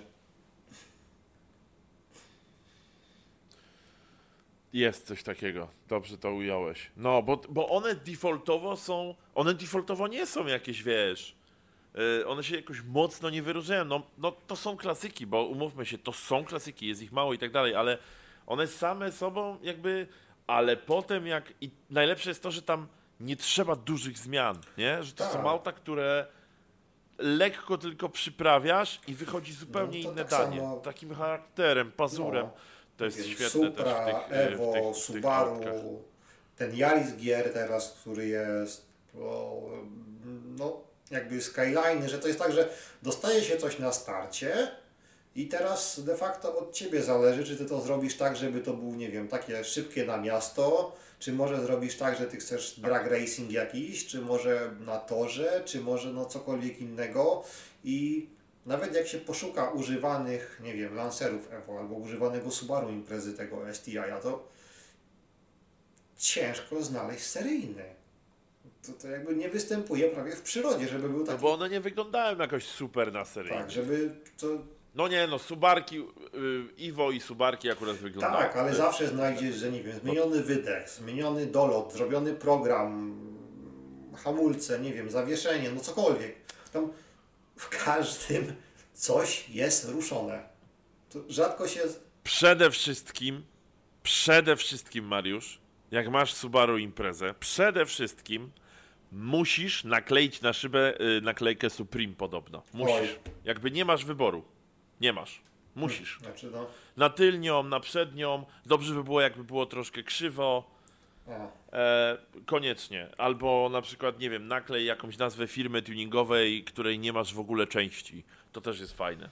Jest coś takiego. Dobrze to ująłeś. No, bo, bo one defaultowo są. One defaultowo nie są jakieś, wiesz. y, one się jakoś mocno nie wyróżniają. No, no to są klasyki, bo umówmy się, to są klasyki, jest ich mało i tak dalej, ale one same sobą jakby. Ale potem jak. I najlepsze jest to, że tam nie trzeba dużych zmian, nie? Że to Tak. są auta, które lekko tylko przyprawiasz i wychodzi zupełnie No, inne tak danie. samo- Takim charakterem, pazurem. No. To jest świetne Supra, też w tych, e, Evo, w tych, w tych Subaru, autkach. ten Yaris GR teraz, który jest, no jakby Skyline, że to jest tak, że dostaje się coś na starcie i teraz de facto od Ciebie zależy, czy Ty to zrobisz tak, żeby to był, nie wiem, takie szybkie na miasto, czy może zrobisz tak, że Ty chcesz drag racing jakiś, czy może na torze, czy może no cokolwiek innego i nawet jak się poszuka używanych, nie wiem, Lancerów Evo albo używanego Subaru imprezy tego STI, to ciężko znaleźć seryjny. To, to jakby nie występuje prawie w przyrodzie, żeby był No taki, bo one nie wyglądają jakoś super na serii. tak, żeby to, No nie, no Subarki, y, Iwo i Subarki akurat wyglądają. tak, ale zawsze znajdziesz, że nie wiem, zmieniony wydech, zmieniony dolot, zrobiony program, hamulce, nie wiem, zawieszenie, no cokolwiek. Tam w każdym coś jest ruszone. To rzadko się Przede wszystkim, przede wszystkim Mariusz, jak masz Subaru imprezę, przede wszystkim musisz nakleić na szybę y, naklejkę Supreme podobno. Musisz. Oj. Jakby nie masz wyboru. Nie masz. Musisz. Znaczy, no, Na tylnią, na przednią. Dobrze by było, jakby było troszkę krzywo. E, koniecznie. Albo na przykład, nie wiem, naklej jakąś nazwę firmy tuningowej, której nie masz w ogóle części. To też jest fajne.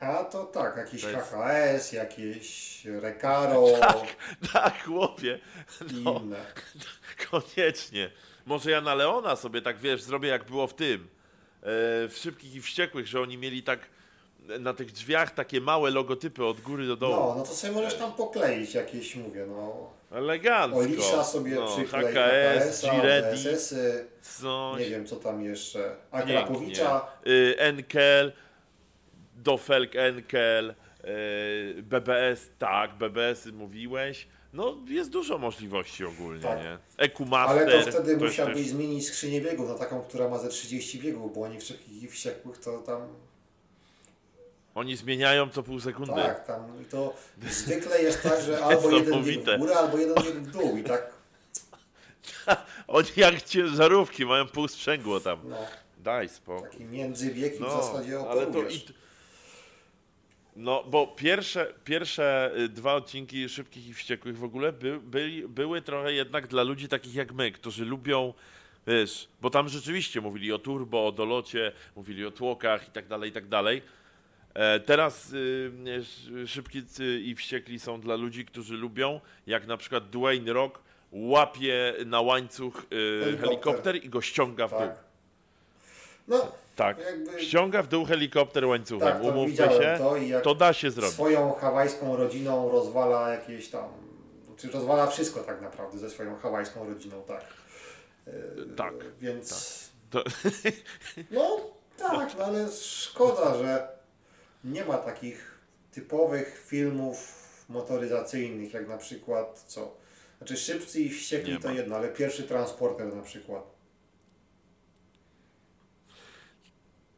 a to tak, jakiś To jest- HHS, jakieś Recaro Tak, chłopie. i No, inne. koniecznie. Może ja na Leona sobie tak, wiesz, zrobię jak było w tym. E, w Szybkich i Wściekłych, że oni mieli tak na tych drzwiach takie małe logotypy od góry do dołu. No, no to sobie możesz tam pokleić jakieś, mówię, no. Elegancko. Olisa sobie no, HKS, Giredi, DSS-y, coś. nie wiem co tam jeszcze, Pięknie. Akrapowicza. Y, Enkel, Dofelk Enkel, y, BBS, tak, BBS mówiłeś. No, jest dużo możliwości ogólnie, Tak. nie? Ekumaster. Ale to wtedy musiałbyś też- zmienić skrzynię biegów na taką, która ma ze 30 biegów, bo oni w szybkich wściekłych to tam Oni zmieniają co pół sekundy. Tak, tam i to zwykle jest tak, że albo jeden bieg w górę, albo jeden bieg w dół i tak, Oni jak ciężarówki mają pół sprzęgło tam. no, Daj spokój. taki międzybieg i w No, zasadzie ale to i, No, bo pierwsze, pierwsze y, dwa odcinki Szybkich i Wściekłych w ogóle by, byli, były trochę jednak dla ludzi takich jak my, którzy lubią, wiesz, bo tam rzeczywiście mówili o turbo, o dolocie, mówili o tłokach i tak dalej, i tak dalej. E, teraz y, sz- Szybki y, i Wściekli są dla ludzi, którzy lubią, jak na przykład Dwayne Rock łapie na łańcuch y, Helikopter. helikopter. i go ściąga w dół. Tak. No, Tak. jakby Ściąga w dół helikopter łańcuchem. tak, Umówmy się, to to da się zrobić. swoją hawajską rodziną rozwala jakieś tam, czy rozwala wszystko tak naprawdę ze swoją hawajską rodziną, tak. E, Tak, Więc, To, no tak, no ale szkoda, że nie ma takich typowych filmów motoryzacyjnych, jak na przykład co? Znaczy Szybcy i Wściekli Nie to ma. jedno, ale pierwszy transporter na przykład.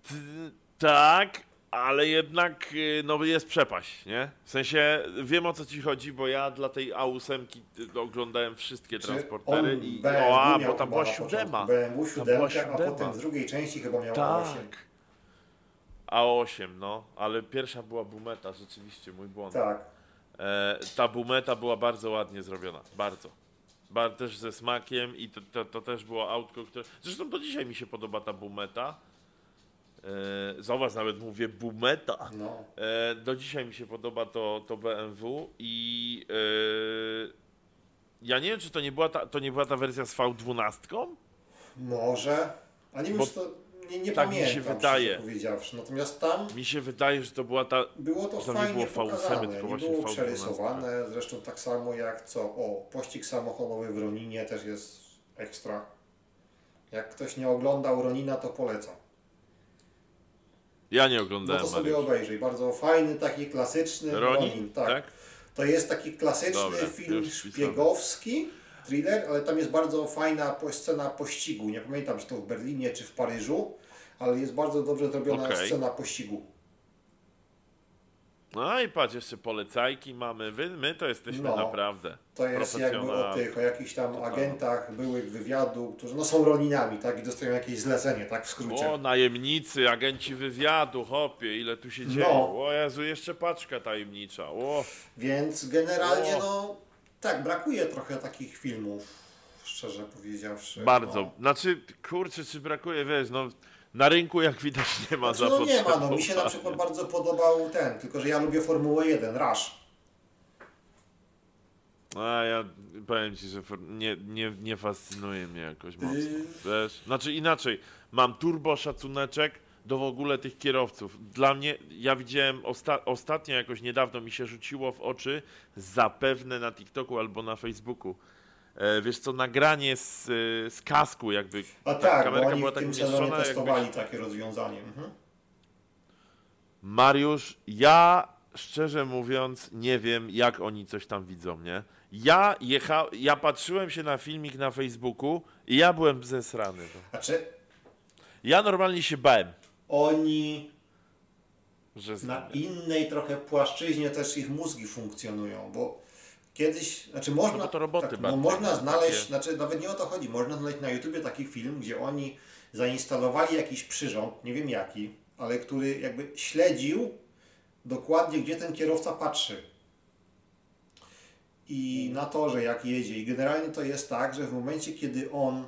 t- tak, ale jednak y, no, jest przepaść, nie? W sensie wiem o co ci chodzi, bo ja dla tej A8 y, oglądałem wszystkie Czy transportery i o, a, bo tam była siódema. BMW Tam 7, była a potem w drugiej części chyba miał A8. Tak. A8, no, ale pierwsza była Bumeta, rzeczywiście, mój błąd. Tak. E, ta Bumeta była bardzo ładnie zrobiona, bardzo. Bar też ze smakiem i to, to, to też było autko, które... Zresztą do dzisiaj mi się podoba ta Bumeta. E, nawet mówię Bumeta. No. E, do dzisiaj mi się podoba to, to BMW i e, ja nie wiem, czy to nie była ta, to nie była ta wersja z V12? Może. A nie wiem, Bo czy to nie, nie tak mi się pamiętam, wydaje. powiedziawszy. Natomiast tam Mi się wydaje, że to była ta... było to To nie fajnie było V8, pokazane, tylko nie było V12. przerysowane, zresztą tak samo jak co, o, pościg samochodowy w Roninie też jest ekstra. Jak ktoś nie oglądał Ronina, to polecam. Ja nie No oglądałem, to sobie Mariusz. obejrzyj. Bardzo fajny, taki klasyczny Ronin? Ronin. tak. tak? To jest taki klasyczny Dobra, film szpiegowski, thriller, ale tam jest bardzo fajna scena pościgu. Nie pamiętam, czy to w Berlinie, czy w Paryżu, ale jest bardzo dobrze zrobiona Okej. scena pościgu. No i patrz, jeszcze polecajki mamy. Wy, my to jesteśmy No. naprawdę. To jest jakby o tych, o jakichś tam agentach byłych wywiadu, którzy no, są Roninami, tak, i dostają jakieś zlecenie, tak, w skrócie. O, najemnicy, agenci wywiadu, hopie, ile tu się dzieje. No. O Jezu, jeszcze paczka tajemnicza. O, Więc generalnie, O. no, tak, brakuje trochę takich filmów, szczerze powiedziawszy. bardzo. No. Znaczy, kurczę, czy brakuje, wiesz, no na rynku jak widać nie ma Znaczy, no nie ma, no mi się na przykład bardzo podobał ten, tylko że ja lubię Formułę 1, Rush. A ja powiem ci, że nie, nie, nie fascynuje mnie jakoś mocno. Yy. Wiesz? Znaczy inaczej, mam turbo szacuneczek do w ogóle tych kierowców. Dla mnie, ja widziałem osta- ostatnio jakoś niedawno mi się rzuciło w oczy, zapewne na TikToku albo na Facebooku. E, wiesz co, nagranie z, y, z kasku jakby. A ta tak, kamerka oni była w tak tym umieszczona, testowali takie rozwiązanie. Mhm. Mariusz, ja szczerze mówiąc nie wiem, jak oni coś tam widzą, nie? Ja jecha... ja patrzyłem się na filmik na Facebooku i ja byłem zesrany. No. Znaczy, Ja normalnie się bałem, oni że na innej trochę płaszczyźnie też ich mózgi funkcjonują, bo kiedyś, znaczy można, No to roboty tak, no można znaleźć, takie- znaczy nawet nie o to chodzi, można znaleźć na YouTubie taki film, gdzie oni zainstalowali jakiś przyrząd, nie wiem jaki, ale który jakby śledził dokładnie, gdzie ten kierowca patrzy. I na torze, jak jedzie. I generalnie to jest tak, że w momencie, kiedy on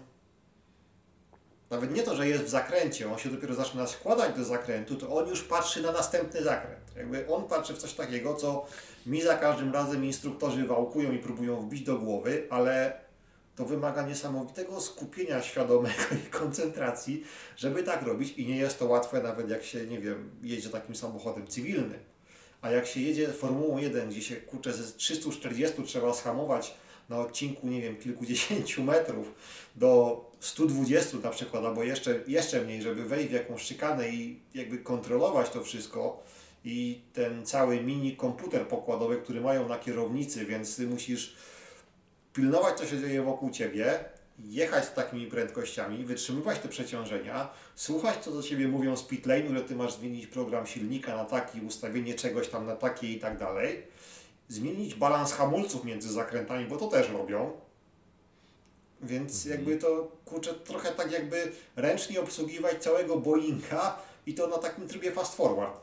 nawet nie to, że jest w zakręcie, on się dopiero zaczyna składać do zakrętu, to on już patrzy na następny zakręt. Jakby on patrzy w coś takiego, co mi za każdym razem instruktorzy wałkują i próbują wbić do głowy, ale to wymaga niesamowitego skupienia świadomego i koncentracji, żeby tak robić i nie jest to łatwe nawet jak się, nie wiem, jedzie takim samochodem cywilnym. A jak się jedzie Formułą 1, gdzie się kurczę ze 340 trzeba schamować na odcinku, nie wiem, kilkudziesięciu metrów do 120 na przykład, albo jeszcze, jeszcze mniej, żeby wejść w jakąś szykanę i jakby kontrolować to wszystko i ten cały mini komputer pokładowy, który mają na kierownicy, więc musisz pilnować, co się dzieje wokół Ciebie, jechać z takimi prędkościami, wytrzymywać te przeciążenia, słuchać, co do Ciebie mówią z pitlane, że Ty masz zmienić program silnika na taki, ustawienie czegoś tam na takie i tak dalej, zmienić balans hamulców między zakrętami, bo to też robią, więc Mhm. jakby to, kurczę, trochę tak jakby ręcznie obsługiwać całego Boeinga i to na takim trybie fast forward.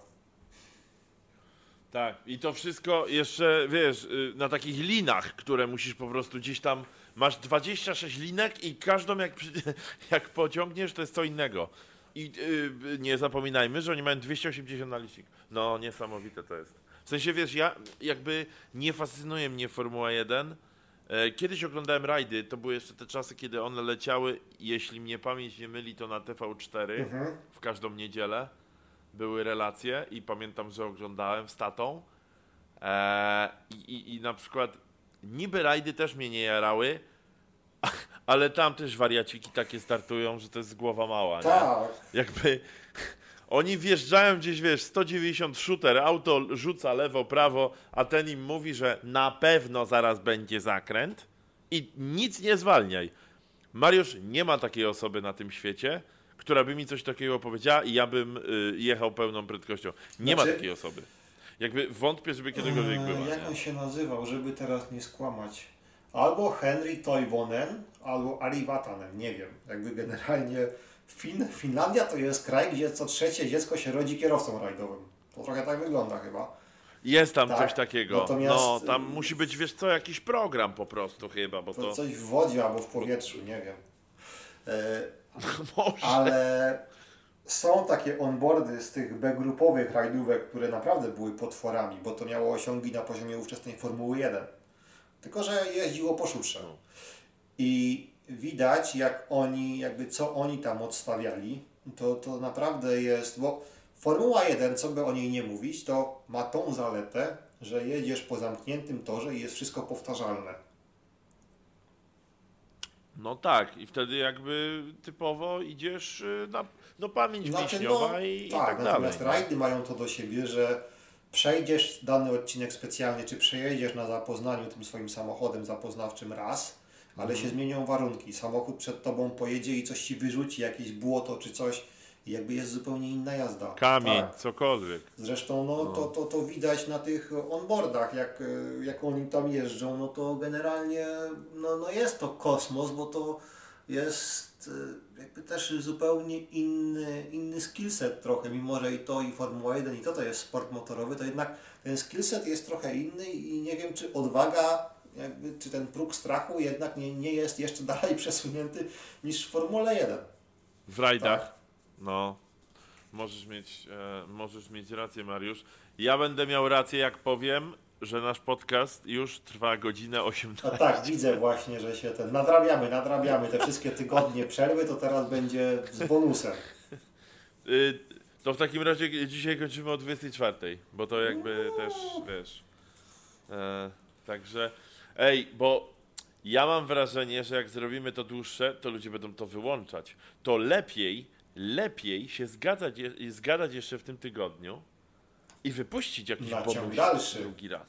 Tak, i to wszystko jeszcze, wiesz, y, na takich linach, które musisz po prostu gdzieś tam. Masz 26 linek i każdą jak, jak pociągniesz, to jest co innego. I y, nie zapominajmy, że oni mają 280 na licznik. No, niesamowite to jest. W sensie, wiesz, ja jakby nie fascynuje mnie Formuła 1. E, Kiedyś oglądałem rajdy, to były jeszcze te czasy, kiedy one leciały, jeśli mnie pamięć nie myli, to na TV4 Mhm. w każdą niedzielę były relacje i pamiętam, że oglądałem z tatą. Eee, i, i, na przykład niby rajdy też mnie nie jarały, ale tam też wariaciki takie startują, że to jest głowa mała. Nie? Tak, Jakby oni wjeżdżają gdzieś, wiesz, 190 shooter, auto rzuca lewo, prawo, a ten im mówi, że na pewno zaraz będzie zakręt i nic nie zwalniaj. Mariusz, nie ma takiej osoby na tym świecie, która by mi coś takiego powiedziała i ja bym y, jechał pełną prędkością. Nie ma Znaczy- takiej osoby. Jakby wątpię, żeby kiedykolwiek Eee, była. Jak on się nazywał, żeby teraz nie skłamać? Albo Henry Toivonen, albo Ari Vatanen, nie wiem. Jakby generalnie fin Finlandia to jest kraj, gdzie co trzecie dziecko się rodzi kierowcą rajdowym. To trochę tak wygląda chyba. Jest tam Tak, coś takiego. natomiast- No, tam musi być, wiesz co, jakiś program po prostu chyba, bo To to... coś w wodzie albo w powietrzu, nie wiem. Może. ale są takie onboardy z tych B-grupowych rajdówek, które naprawdę były potworami, bo to miało osiągi na poziomie ówczesnej Formuły 1. Tylko, że jeździło po szutrze. No. I widać, jak oni, jakby co oni tam odstawiali, to, to naprawdę jest, bo Formuła 1, co by o niej nie mówić, to ma tą zaletę, że jedziesz po zamkniętym torze i jest wszystko powtarzalne. No tak, i wtedy jakby typowo idziesz y, na no, pamięć Znaczy, mięśniowa i, i tak, tak dalej. natomiast no. rajdy mają to do siebie, że przejdziesz dany odcinek specjalnie, czy przejedziesz na zapoznaniu tym swoim samochodem zapoznawczym raz, ale Mhm. się zmienią warunki. Samochód przed tobą pojedzie i coś ci wyrzuci, jakieś błoto czy coś i jakby jest zupełnie inna jazda. Kamień, Tak. cokolwiek. Zresztą no, To, to, to widać na tych onboardach, jak, e, jak oni tam jeżdżą, no to generalnie no, no jest to kosmos, bo to jest e, jakby też zupełnie inny, inny skillset trochę, mimo że i to i Formuła 1 i to to jest sport motorowy, to jednak ten skillset jest trochę inny i nie wiem czy odwaga, jakby, czy ten próg strachu jednak nie, nie jest jeszcze dalej przesunięty niż w Formule 1. W rajdach, Tak. no, możesz mieć, e, możesz mieć rację, Mariusz. Ja będę miał rację, jak powiem, że nasz podcast już trwa godzinę 18. A tak, widzę właśnie, że się ten nadrabiamy, nadrabiamy te wszystkie tygodnie przerwy, to teraz będzie z bonusem. Y, to w takim razie dzisiaj kończymy o 24, bo to jakby też, wiesz. E, także, ej, bo ja mam wrażenie, że jak zrobimy to dłuższe, to ludzie będą to wyłączać. To lepiej, lepiej się zgadzać, zgadać jeszcze w tym tygodniu i wypuścić jakiś Na bonus dalszy. drugi raz.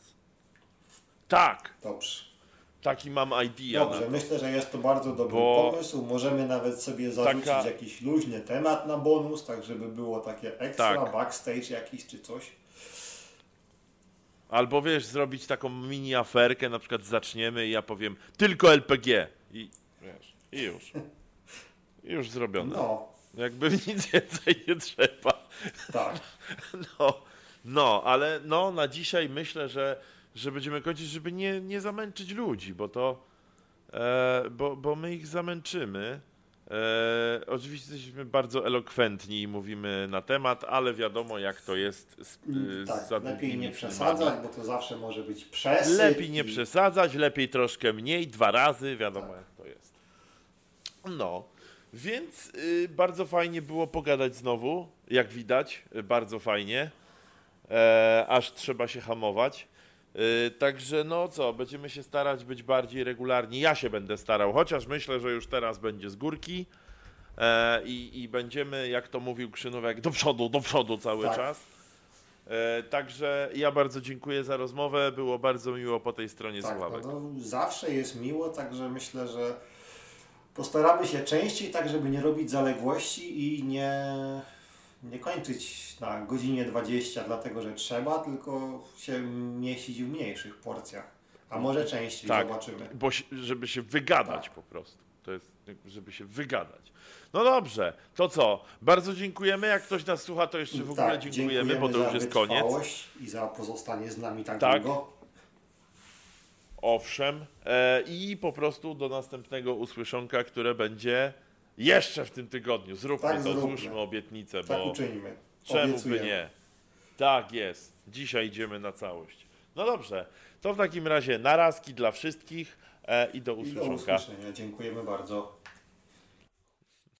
Tak, Dobrze. taki mam idea. Dobrze, myślę, że jest to bardzo dobry Bo- pomysł. Możemy nawet sobie zarzucić Taka- jakiś luźny temat na bonus, tak żeby było takie ekstra, Tak. backstage jakiś czy coś. Albo wiesz, zrobić taką mini aferkę, na przykład zaczniemy i ja powiem tylko LPG. I wiesz, i już. I już zrobione. No, Jakby nic więcej nie trzeba. tak. No, no, ale no, na dzisiaj myślę, że, że będziemy kończyć, żeby nie, nie zamęczyć ludzi, bo to, e, bo, bo my ich zamęczymy. E, oczywiście jesteśmy bardzo elokwentni i mówimy na temat, ale wiadomo jak to jest z, y, tak. z za Lepiej nie filmami. przesadzać, bo to zawsze może być przesyp. Lepiej nie i- przesadzać, lepiej troszkę mniej, dwa razy, wiadomo jak to jest. No, więc y, bardzo fajnie było pogadać znowu, jak widać, y, bardzo fajnie. E, aż trzeba się hamować. Y, także no co, będziemy się starać być bardziej regularni. Ja się będę starał, chociaż myślę, że już teraz będzie z górki. E, i, I będziemy, jak to mówił Krzynówek, do przodu, do przodu cały Tak. czas. E, także ja bardzo dziękuję za rozmowę. Było bardzo miło po tej stronie Tak, słuchawek. no, no, zawsze jest miło, także myślę, że postaramy się częściej, tak żeby nie robić zaległości i nie, nie kończyć na godzinie 20, dlatego że trzeba, tylko się mieścić w mniejszych porcjach. A może częściej, Tak. zobaczymy. Bo, żeby się wygadać Tak. po prostu. To jest, żeby się wygadać. No dobrze, to co? Bardzo dziękujemy. Jak ktoś nas słucha, to jeszcze w ogóle Tak, dziękujemy, bo to już jest koniec. I za pozostanie z nami tak, Tak. długo. Owszem. E, I po prostu do następnego usłyszonka, które będzie jeszcze w tym tygodniu. Zróbmy Tak, to, zróbmy. złóżmy obietnicę, Tak bo czemu by Obiecujemy. nie? Tak jest. Dzisiaj idziemy na całość. No dobrze, to w takim razie narazki dla wszystkich e, i do I do usłyszenia. Dziękujemy bardzo.